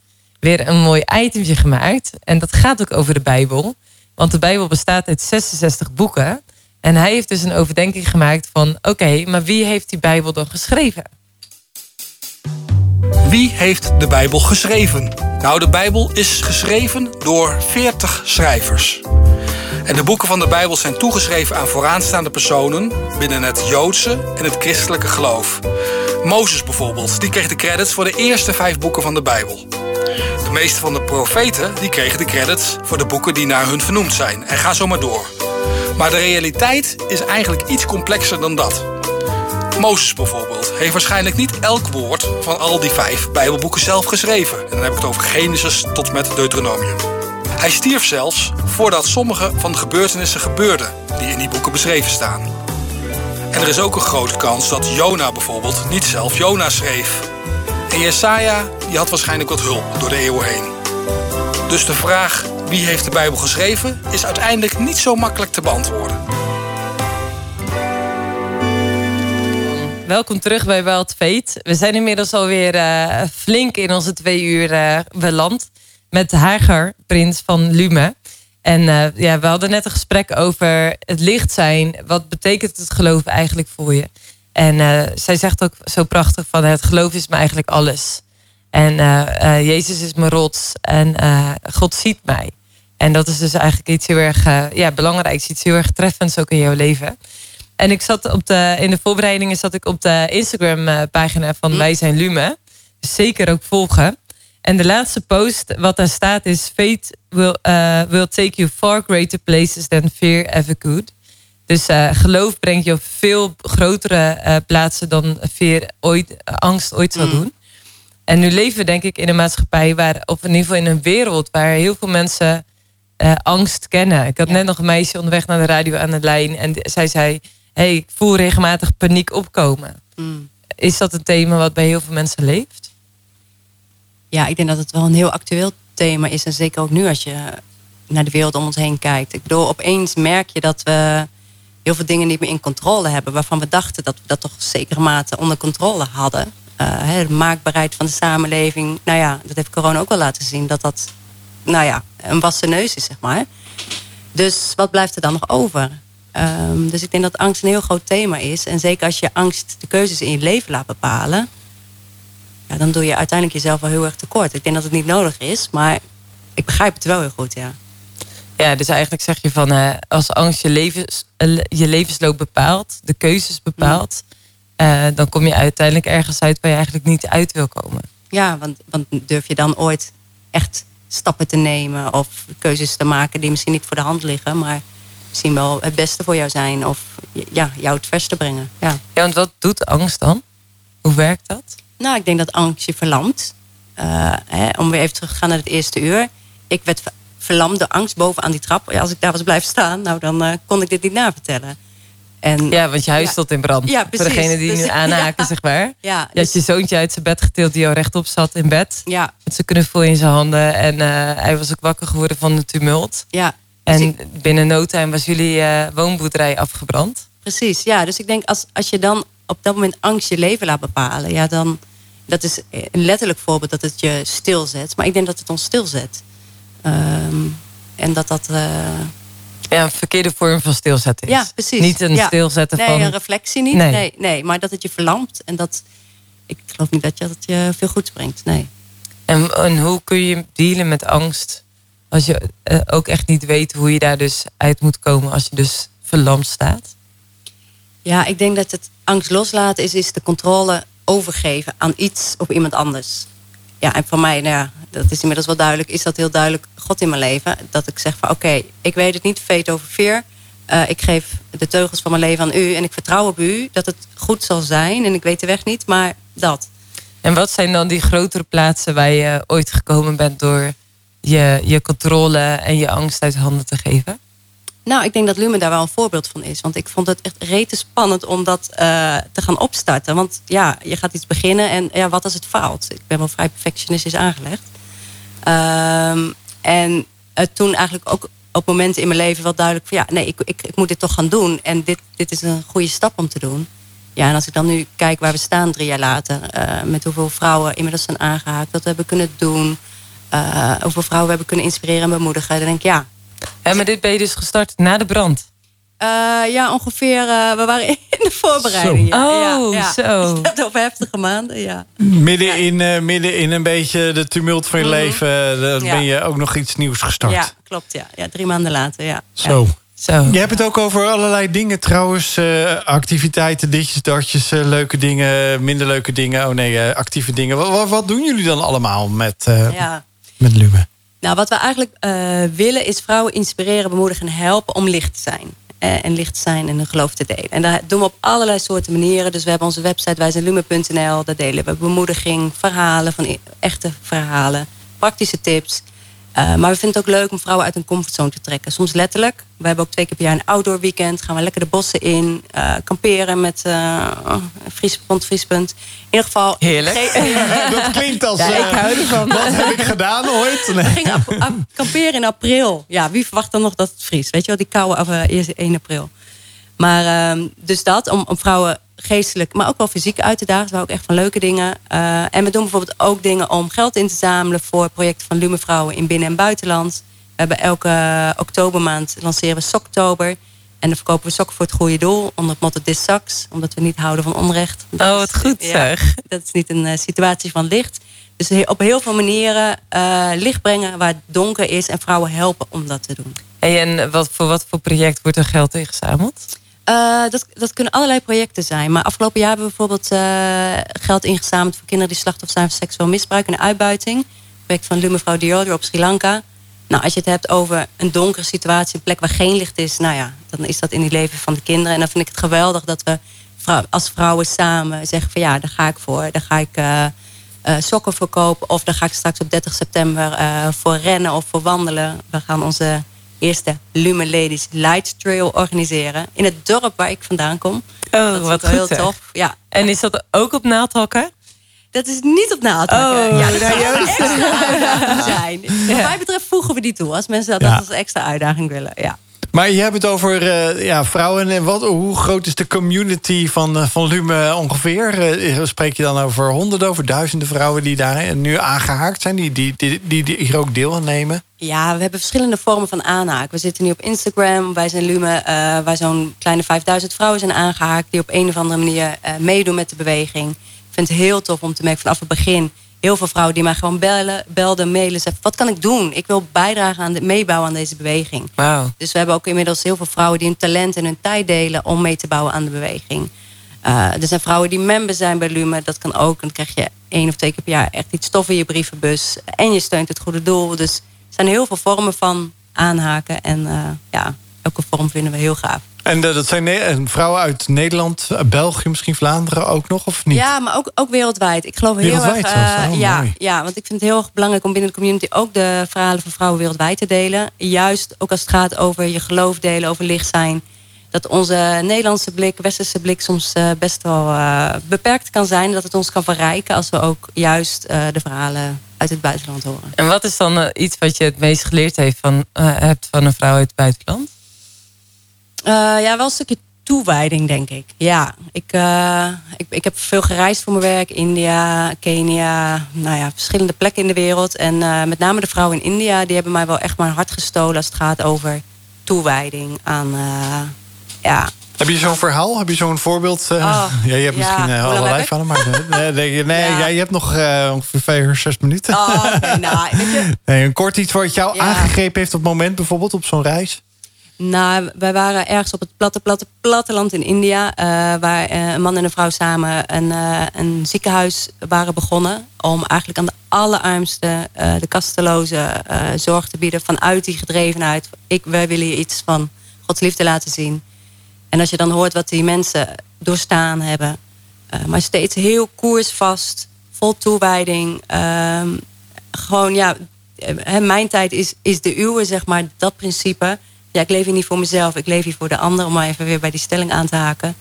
weer een mooi itemje gemaakt. En dat gaat ook over de Bijbel. Want de Bijbel bestaat uit 66 boeken. En hij heeft dus een overdenking gemaakt van... oké, maar wie heeft die Bijbel dan geschreven? Wie heeft de Bijbel geschreven? Nou, de Bijbel is geschreven door 40 schrijvers. En de boeken van de Bijbel zijn toegeschreven aan vooraanstaande personen binnen het Joodse en het christelijke geloof. Mozes bijvoorbeeld, die kreeg de credits voor de eerste vijf boeken van de Bijbel. Meeste van de profeten die kregen de credits voor de boeken die naar hun vernoemd zijn. En ga zo maar door. Maar de realiteit is eigenlijk iets complexer dan dat. Mozes bijvoorbeeld heeft waarschijnlijk niet elk woord van al die vijf Bijbelboeken zelf geschreven. En dan heb ik het over Genesis tot met Deuteronomium. Hij stierf zelfs voordat sommige van de gebeurtenissen gebeurden die in die boeken beschreven staan. En er is ook een grote kans dat Jona bijvoorbeeld niet zelf Jona schreef. En Jesaja die had waarschijnlijk wat hulp door de eeuwen heen. Dus de vraag wie heeft de Bijbel geschreven is uiteindelijk niet zo makkelijk te beantwoorden. Welkom terug bij Wild Fate. We zijn inmiddels alweer uh, flink in onze twee uur uh, beland. Met Hager, prins van Lume. En uh, ja, we hadden net een gesprek over het licht zijn. Wat betekent het geloof eigenlijk voor je? En zij zegt ook zo prachtig van het geloof is me eigenlijk alles. En Jezus is mijn rots. En God ziet mij. En dat is dus eigenlijk iets heel erg ja, belangrijks. Iets heel erg treffends ook in jouw leven. En ik zat op de, in de voorbereidingen zat ik op de Instagram-pagina van mm. Wij zijn Lume. Dus zeker ook volgen. En de laatste post, wat daar staat, is: Fate will, will take you far greater places than fear ever could. Dus uh, geloof brengt je op veel grotere uh, plaatsen dan fear ooit, angst ooit zal mm. doen. En nu leven we denk ik in een maatschappij waar, of in ieder geval in een wereld waar heel veel mensen angst kennen. Ik had net nog een meisje onderweg naar de radio aan de lijn en zij zei: hey, ik voel regelmatig paniek opkomen. Mm. Is dat een thema wat bij heel veel mensen leeft? Ja, ik denk dat het wel een heel actueel thema is. En zeker ook nu als je naar de wereld om ons heen kijkt. Ik bedoel, opeens merk je dat we heel veel dingen niet meer in controle hebben. Waarvan we dachten dat we dat toch zekere mate onder controle hadden. Uh, de maakbaarheid van de samenleving. Nou ja, dat heeft corona ook wel laten zien. Dat dat, nou ja, een wassen neus is, zeg maar. Dus wat blijft er dan nog over? Um, dus ik denk dat angst een heel groot thema is. En zeker als je angst de keuzes in je leven laat bepalen, ja, dan doe je uiteindelijk jezelf wel heel erg tekort. Ik denk dat het niet nodig is, maar ik begrijp het wel heel goed, ja. Ja, dus eigenlijk zeg je van uh, als angst je, levens, uh, je levensloop bepaalt, de keuzes bepaalt, uh, dan kom je uiteindelijk ergens uit waar je eigenlijk niet uit wil komen. Ja, want, want durf je dan ooit echt stappen te nemen of keuzes te maken die misschien niet voor de hand liggen, maar misschien wel het beste voor jou zijn. Of ja, jou het verste brengen. Ja. ja, want wat doet angst dan? Hoe werkt dat? Nou, ik denk dat angst je verlamt. Hè, om weer even terug te gaan naar het eerste uur. Ik werd verlamd door angst bovenaan die trap. Ja, als ik daar was blijven staan, nou, dan uh, kon ik dit niet navertellen. En, ja, want je huis stond in brand. Ja, precies. Voor degene die dus, nu aanhaken, ja, zeg maar. Ja, je dus, had je zoontje uit zijn bed getild die al rechtop zat in bed. Ja. Met zijn knuffel in zijn handen. En uh, hij was ook wakker geworden van de tumult. Ja. En dus binnen no time was jullie uh, woonboerderij afgebrand. Precies, ja. Dus ik denk als, als je dan op dat moment angst je leven laat bepalen, ja, dan dat is een letterlijk voorbeeld dat het je stilzet. Maar ik denk dat het ons stilzet. Um, en dat dat. Uh... Ja, een verkeerde vorm van stilzetten is. Ja, precies. Niet een ja. stilzetten nee, van. Nee, een reflectie niet. Nee. nee. Nee, maar dat het je verlamt en dat. Ik geloof niet dat je, dat je veel goed brengt. Nee. En, en hoe kun je dealen met angst? Als je uh, ook echt niet weet hoe je daar dus uit moet komen als je dus verlamd staat? Ja, ik denk dat het angst loslaten is, is de controle overgeven aan iets of iemand anders. Ja, en voor mij, nou ja, dat is inmiddels wel duidelijk, is dat heel duidelijk God in mijn leven. Dat ik zeg van oké, ik weet het niet, feit over veer. Uh, ik geef de teugels van mijn leven aan u en ik vertrouw op u dat het goed zal zijn. En ik weet de weg niet, maar dat. En wat zijn dan die grotere plaatsen waar je ooit gekomen bent door je, je controle en je angst uit handen te geven? Nou, ik denk dat Lumen daar wel een voorbeeld van is. Want ik vond het echt rete spannend om dat uh, te gaan opstarten. Want ja, je gaat iets beginnen en ja, wat als het faalt? Ik ben wel vrij perfectionistisch aangelegd. Um, en uh, toen eigenlijk ook op momenten in mijn leven wel duidelijk van ja, nee, ik, ik, ik moet dit toch gaan doen. En dit, dit is een goede stap om te doen. Ja, en als ik dan nu kijk waar we staan drie jaar later, uh, met hoeveel vrouwen inmiddels zijn aangehaakt, wat we hebben kunnen doen, hoeveel vrouwen we hebben kunnen inspireren en bemoedigen, dan denk ik ja. En met dit ben je dus gestart na de brand? Uh, ja, ongeveer. we waren in de voorbereiding. Zo. Ja, oh, ja, zo. Dus dat over heftige maanden, ja. Midden, in, midden in een beetje de tumult van je mm -hmm. leven, dan ben je ook nog iets nieuws gestart. Ja, klopt. Ja, ja drie maanden later, ja. Zo. Zo. Je hebt het ook over allerlei dingen trouwens. Uh, activiteiten, ditjes, datjes, uh, leuke dingen, minder leuke dingen. Oh nee, uh, actieve dingen. Wat, wat, doen jullie dan allemaal met, ja. met Lume? Nou, wat we eigenlijk willen is vrouwen inspireren, bemoedigen en helpen om licht te zijn. en licht te zijn en hun geloof te delen. En dat doen we op allerlei soorten manieren. Dus we hebben onze website wijzenlume.nl. Daar delen we bemoediging, verhalen van e-, echte verhalen, praktische tips. Uh, maar we vinden het ook leuk om vrouwen uit hun comfortzone te trekken. Soms letterlijk. We hebben ook twee keer per jaar een outdoor weekend. Gaan we lekker de bossen in. Uh, kamperen met uh, Vriespunt, Vriespunt. In ieder geval... Heerlijk. dat klinkt als... Ja, ik hou ervan. Wat heb ik gedaan ooit? Nee. We gingen kamperen in april. Ja, wie verwacht dan nog dat het vries? Weet je wel, die koude af, eerst 1 april. Maar ehm, dus dat, om, om vrouwen geestelijk, maar ook wel fysiek uit te dagen. Dat ook echt van leuke dingen. Uh, en we doen bijvoorbeeld ook dingen om geld in te zamelen voor projecten van Lume Vrouwen in binnen- en buitenland. We hebben elke oktobermaand lanceren we Soktober. En dan verkopen we sokken voor het goede doel onder het motto Dis Saks. Omdat we niet houden van onrecht. Dat oh, wat goed zeg. dat is niet een uh, situatie van licht. Dus op heel veel manieren uh, licht brengen waar het donker is. En vrouwen helpen om dat te doen. Hey, en wat, voor wat voor project wordt er geld ingezameld? Uh, dat, dat kunnen allerlei projecten zijn. Maar afgelopen jaar hebben we bijvoorbeeld uh, geld ingezameld voor kinderen die slachtoffer zijn van seksueel misbruik en uitbuiting. Project van Lumevrouw Dior op Sri Lanka. Nou, als je het hebt over een donkere situatie, een plek waar geen licht is, nou ja, dan is dat in het leven van de kinderen. En dan vind ik het geweldig dat we als vrouwen samen zeggen van ja, daar ga ik voor. Daar ga ik uh, sokken verkopen of daar ga ik straks op 30 september voor rennen of voor wandelen. We gaan onze eerste Lumen Ladies Light Trail organiseren. In het dorp waar ik vandaan kom. Oh, dat wat heel tof. Ja. En is dat ook op naaldhakken? Dat is niet op naaldhakken. Oh, ja, dat zou een extra uitdaging zijn. Wat mij betreft voegen we die toe. Als mensen dat, ja. dat als extra uitdaging willen. Ja. Maar je hebt het over uh, ja, vrouwen. En wat, hoe groot is de community van, uh, van Lume ongeveer? Uh, spreek je dan over honderden, over duizenden vrouwen die daar nu aangehaakt zijn, die, die, die, die hier ook deel nemen? Ja, we hebben verschillende vormen van aanhaak. We zitten nu op Instagram. Wij zijn Lume, waar zo'n kleine 5000 vrouwen zijn aangehaakt... die op een of andere manier meedoen met de beweging. Ik vind het heel tof om te merken vanaf het begin heel veel vrouwen die mij gewoon bellen, belden, mailen. Zeggen, wat kan ik doen? Ik wil bijdragen aan de meebouwen aan deze beweging. Wow. Dus we hebben ook inmiddels heel veel vrouwen die hun talent en hun tijd delen om mee te bouwen aan de beweging. Uh, er zijn vrouwen die member zijn bij Lume. Dat kan ook. Dan krijg je één of twee keer per jaar echt iets stof in je brievenbus. En je steunt het goede doel. Dus er zijn heel veel vormen van aanhaken. En uh, ja, elke vorm vinden we heel gaaf. En uh, dat zijn vrouwen uit Nederland, België, misschien Vlaanderen ook nog, of niet? Ja, maar ook, ook wereldwijd. Ik geloof wereldwijd heel erg. Uh, ja, ja, want ik vind het heel erg belangrijk om binnen de community ook de verhalen van vrouwen wereldwijd te delen. Juist ook als het gaat over je geloof delen, over licht zijn. Dat onze Nederlandse blik, westerse blik soms uh, best wel beperkt kan zijn. Dat het ons kan verrijken als we ook juist de verhalen uit het buitenland horen. En wat is dan iets wat je het meest geleerd heeft van, hebt van een vrouw uit het buitenland? Uh, ja, wel een stukje toewijding, denk ik. Ja, ik, uh, ik, ik heb veel gereisd voor mijn werk. India, Kenia, nou ja, verschillende plekken in de wereld. En uh, met name de vrouwen in India, die hebben mij wel echt mijn hart gestolen... als het gaat over toewijding aan, ja... Heb je zo'n verhaal? Heb je zo'n voorbeeld? Oh, ja, je hebt ja, misschien allerlei van hem, maar nee, nee, nee ja. je hebt nog ongeveer vijf, zes minuten. Oh, okay, nou, je... nee, een kort iets wat jou aangegrepen heeft op het moment, bijvoorbeeld op zo'n reis? Nou, wij waren ergens op het platte, platte, platteland in India. Uh, waar uh, een man en een vrouw samen een, uh, een ziekenhuis waren begonnen. Om eigenlijk aan de allerarmste, de kasteloze zorg te bieden. Vanuit die gedrevenheid. Ik, wij willen je iets van Gods liefde laten zien. En als je dan hoort wat die mensen doorstaan hebben. maar steeds heel koersvast. Vol toewijding. Ehm, gewoon ja, mijn tijd is, is de uwe, zeg maar. Dat principe ja, ik leef hier niet voor mezelf, ik leef hier voor de ander, om maar even weer bij die stelling aan te haken.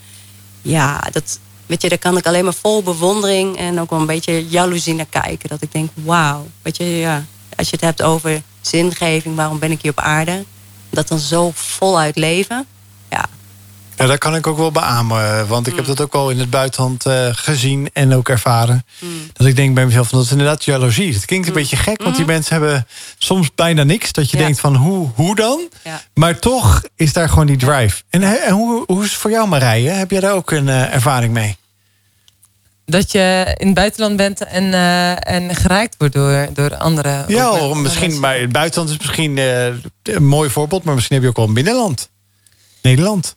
Ja, dat, weet je, daar kan ik alleen maar vol bewondering en ook wel een beetje jaloezie naar kijken. Dat ik denk, wauw, weet je, ja, als je het hebt over zingeving, waarom ben ik hier op aarde? Dat dan zo voluit leven. Ja. Ja, dat kan ik ook wel beamen. Want ik heb mm. dat ook wel in het buitenland uh, gezien en ook ervaren. Mm. Dat ik denk bij mezelf, dat is inderdaad jaloezie. Het klinkt een mm. beetje gek, want die mensen hebben soms bijna niks. Dat je denkt van, hoe, hoe dan? Ja. Maar toch is daar gewoon die drive. En, en hoe, hoe is het voor jou Marije? Heb jij daar ook een uh, ervaring mee? dat je in het buitenland bent en, uh, en geraakt wordt door, door anderen. Ja, misschien, maar het buitenland is misschien uh, een mooi voorbeeld, maar misschien heb je ook wel een binnenland. Nederland.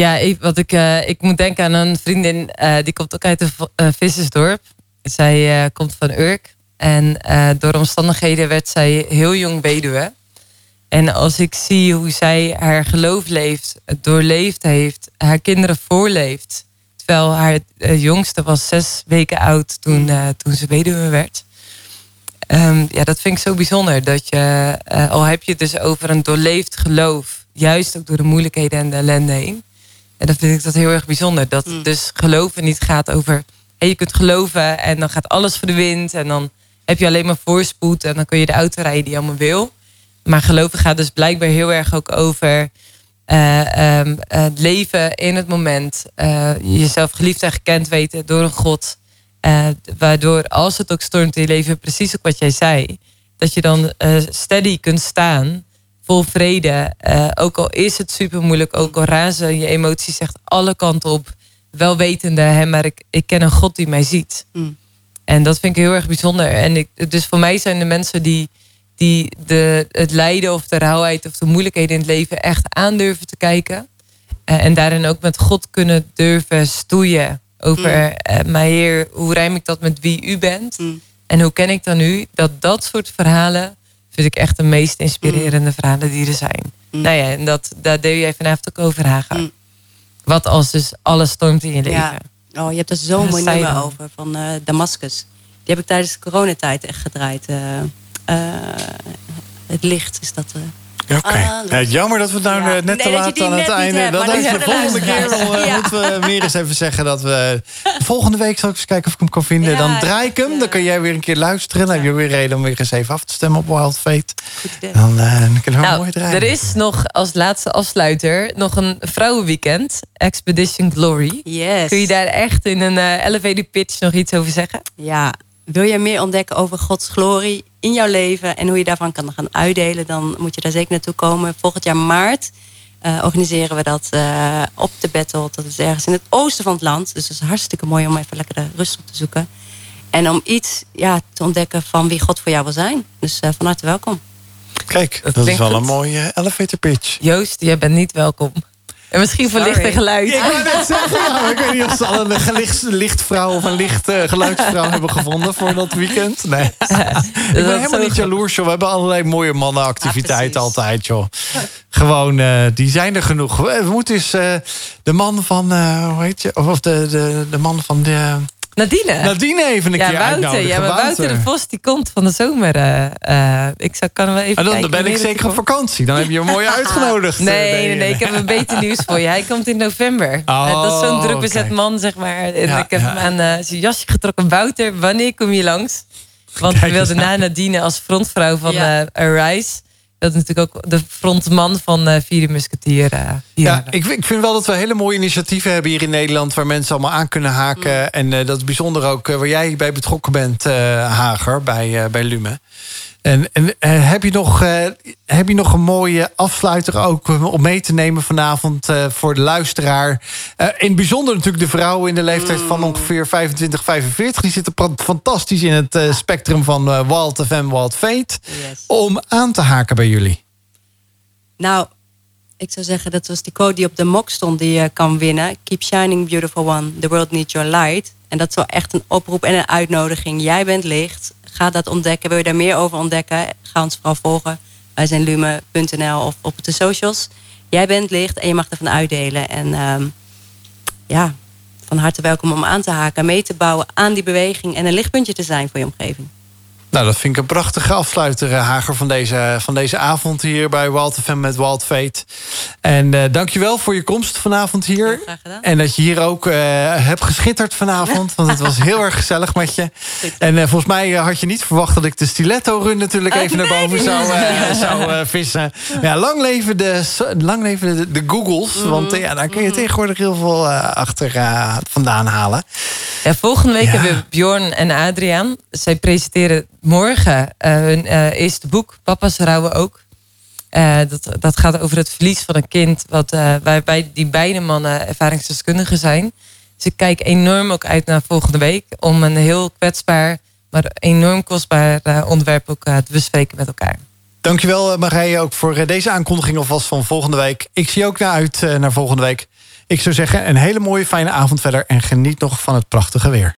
Ja, ik, wat ik, uh, ik moet denken aan een vriendin, die komt ook uit een vissersdorp. Zij komt van Urk. En door omstandigheden werd zij heel jong weduwe. En als ik zie hoe zij haar geloof leeft, doorleefd heeft, haar kinderen voorleeft Terwijl haar jongste was zes weken oud toen, toen ze weduwe werd. Um, ja, dat vind ik zo bijzonder. Dat je, al heb je het dus over een doorleefd geloof, juist ook door de moeilijkheden en de ellende heen. En dan vind ik dat heel erg bijzonder. Dat mm. dus geloven niet gaat over, hey, je kunt geloven en dan gaat alles voor de wind. En dan heb je alleen maar voorspoed en dan kun je de auto rijden die je allemaal wil. Maar geloven gaat dus blijkbaar heel erg ook over uh, um, leven in het moment. Uh, jezelf geliefd en gekend weten door een God. Uh, waardoor als het ook stormt in je leven, precies ook wat jij zei. Dat je dan steady kunt staan. Vol vrede. ook al is het super moeilijk. Ook al razen je emoties echt alle kanten op. Wel wetende, hè, maar ik, ik ken een God die mij ziet. Mm. En dat vind ik heel erg bijzonder. En ik, dus voor mij zijn de mensen die die de, het lijden of de rauwheid of de moeilijkheden in het leven echt aandurven te kijken. Uh, en daarin ook met God kunnen durven stoeien. Over, mm. uh, maar Heer, hoe rijm ik dat met wie u bent? Mm. En hoe ken ik dan u? Dat dat soort verhalen vind ik echt de meest inspirerende mm. verhalen die er zijn. Mm. Nou ja, en dat, daar deel jij vanavond ook over, Haga. Mm. Wat als dus alles stormt in je leven? Ja. Oh, je hebt er zo'n mooi nummer over van uh, Damascus. Die heb ik tijdens de coronatijd echt gedraaid. Eh, het licht is dat... Eh, Oké. Okay. Ah, jammer dat we het nou ja. net te laat aan het einde. dat is de volgende keer. Wel, ja. Moeten we meer eens even zeggen dat we. Volgende week zal ik eens kijken of ik hem kan vinden. dan draai ik hem. Dan kun jij weer een keer luisteren. Dan heb je weer reden om weer eens even af te stemmen op Wild Fate. Dan, uh, dan kunnen we nou, mooi draaien. Er is nog als laatste afsluiter nog een vrouwenweekend. Expedition Glory. Yes. Kun je daar echt in een uh, elevator pitch nog iets over zeggen? Ja, wil je meer ontdekken over Gods glorie in jouw leven en hoe je daarvan kan gaan uitdelen, dan moet je daar zeker naartoe komen. Volgend jaar maart uh, organiseren we dat uh, op de Battle. Dat is ergens in het oosten van het land. Dus dat is hartstikke mooi om even lekker de rust op te zoeken. En om iets ja, te ontdekken van wie God voor jou wil zijn. Dus uh, van harte welkom. Kijk, dat, dat is wel een mooie elevator pitch. Joost, jij bent niet welkom. En misschien voor licht en geluid. ik wou net zeggen, ja, ik weet niet of ze al een licht, lichtvrouw of een licht uh, geluidsvrouw hebben gevonden voor dat weekend. Nee. ik ben helemaal niet jaloers, joh. We hebben allerlei mooie mannenactiviteiten altijd, joh. Gewoon, uh, die zijn er genoeg. We moeten eens uh, de man van, hoe heet je? Of de, de, de man van de Nadine. Nadine even een ja, keer Wouter, Ja, maar Wouter. de Vos die komt van de zomer. Uh, ik zou, kan wel even en dan, dan ben ik zeker op vakantie. Dan heb je hem mooi uitgenodigd. nee, nee, nee, ik heb een beter nieuws voor je. Hij komt in november. Oh, dat is zo'n druk bezet man, zeg maar. En ik heb hem aan uh, zijn jasje getrokken. Wouter, wanneer kom je langs? Want we wilden na Nadine als frontvrouw van uh, Arise dat is natuurlijk ook de frontman van uh, Vierde Musketeer. Uh, ja, ik, ik, vind wel dat we hele mooie initiatieven hebben hier in Nederland... waar mensen allemaal aan kunnen haken. Mm. En uh, dat is bijzonder ook waar jij bij betrokken bent, Hager, bij, bij Lume. En, en eh, heb, je nog, uh, heb je nog een mooie afsluiter ook om mee te nemen vanavond voor de luisteraar? in het bijzonder natuurlijk de vrouwen in de leeftijd van mm. ongeveer 25, 45. Die zitten fantastisch in het spectrum van Walt FM, Walt Fate. Yes. Om aan te haken bij jullie. Nou, ik zou zeggen, dat was die code die op de mok stond die je kan winnen. Keep shining, beautiful one. The world needs your light. En dat is wel echt een oproep en een uitnodiging. Jij bent licht ga dat ontdekken. Wil je daar meer over ontdekken? Ga ons vooral volgen. Wij zijn lume.nl of op de socials. Jij bent licht en je mag ervan uitdelen. En ehm, ja, van harte welkom om aan te haken, mee te bouwen aan die beweging en een lichtpuntje te zijn voor je omgeving. Nou, dat vind ik een prachtige afsluiter, uh, Hager, van deze, van deze avond hier bij Wild FM met Wild Fate. En uh, dankjewel voor je komst vanavond hier. En dat je hier ook uh, hebt geschitterd vanavond. Want het was heel erg gezellig met je. En volgens mij had je niet verwacht dat ik de stiletto-run natuurlijk even naar boven zou, zou vissen. Ja, lang leven de, lang leven de, de Googles. Mm. Want ja, daar kun je tegenwoordig heel veel achter vandaan halen. Ja, volgende week hebben we Bjorn en Adriaan. Zij presenteren morgen uh, hun uh, eerste boek, Papa's rouwen ook. Uh, dat, dat gaat over het verlies van een kind, wat, waarbij die beide mannen ervaringsdeskundigen zijn. Dus ik kijk enorm ook uit naar volgende week om een heel kwetsbaar, maar enorm kostbaar onderwerp ook te bespreken met elkaar. Dankjewel Marije ook voor deze aankondiging alvast van volgende week. Ik zie ook naar uit naar volgende week. Ik zou zeggen, een hele mooie fijne avond verder en geniet nog van het prachtige weer.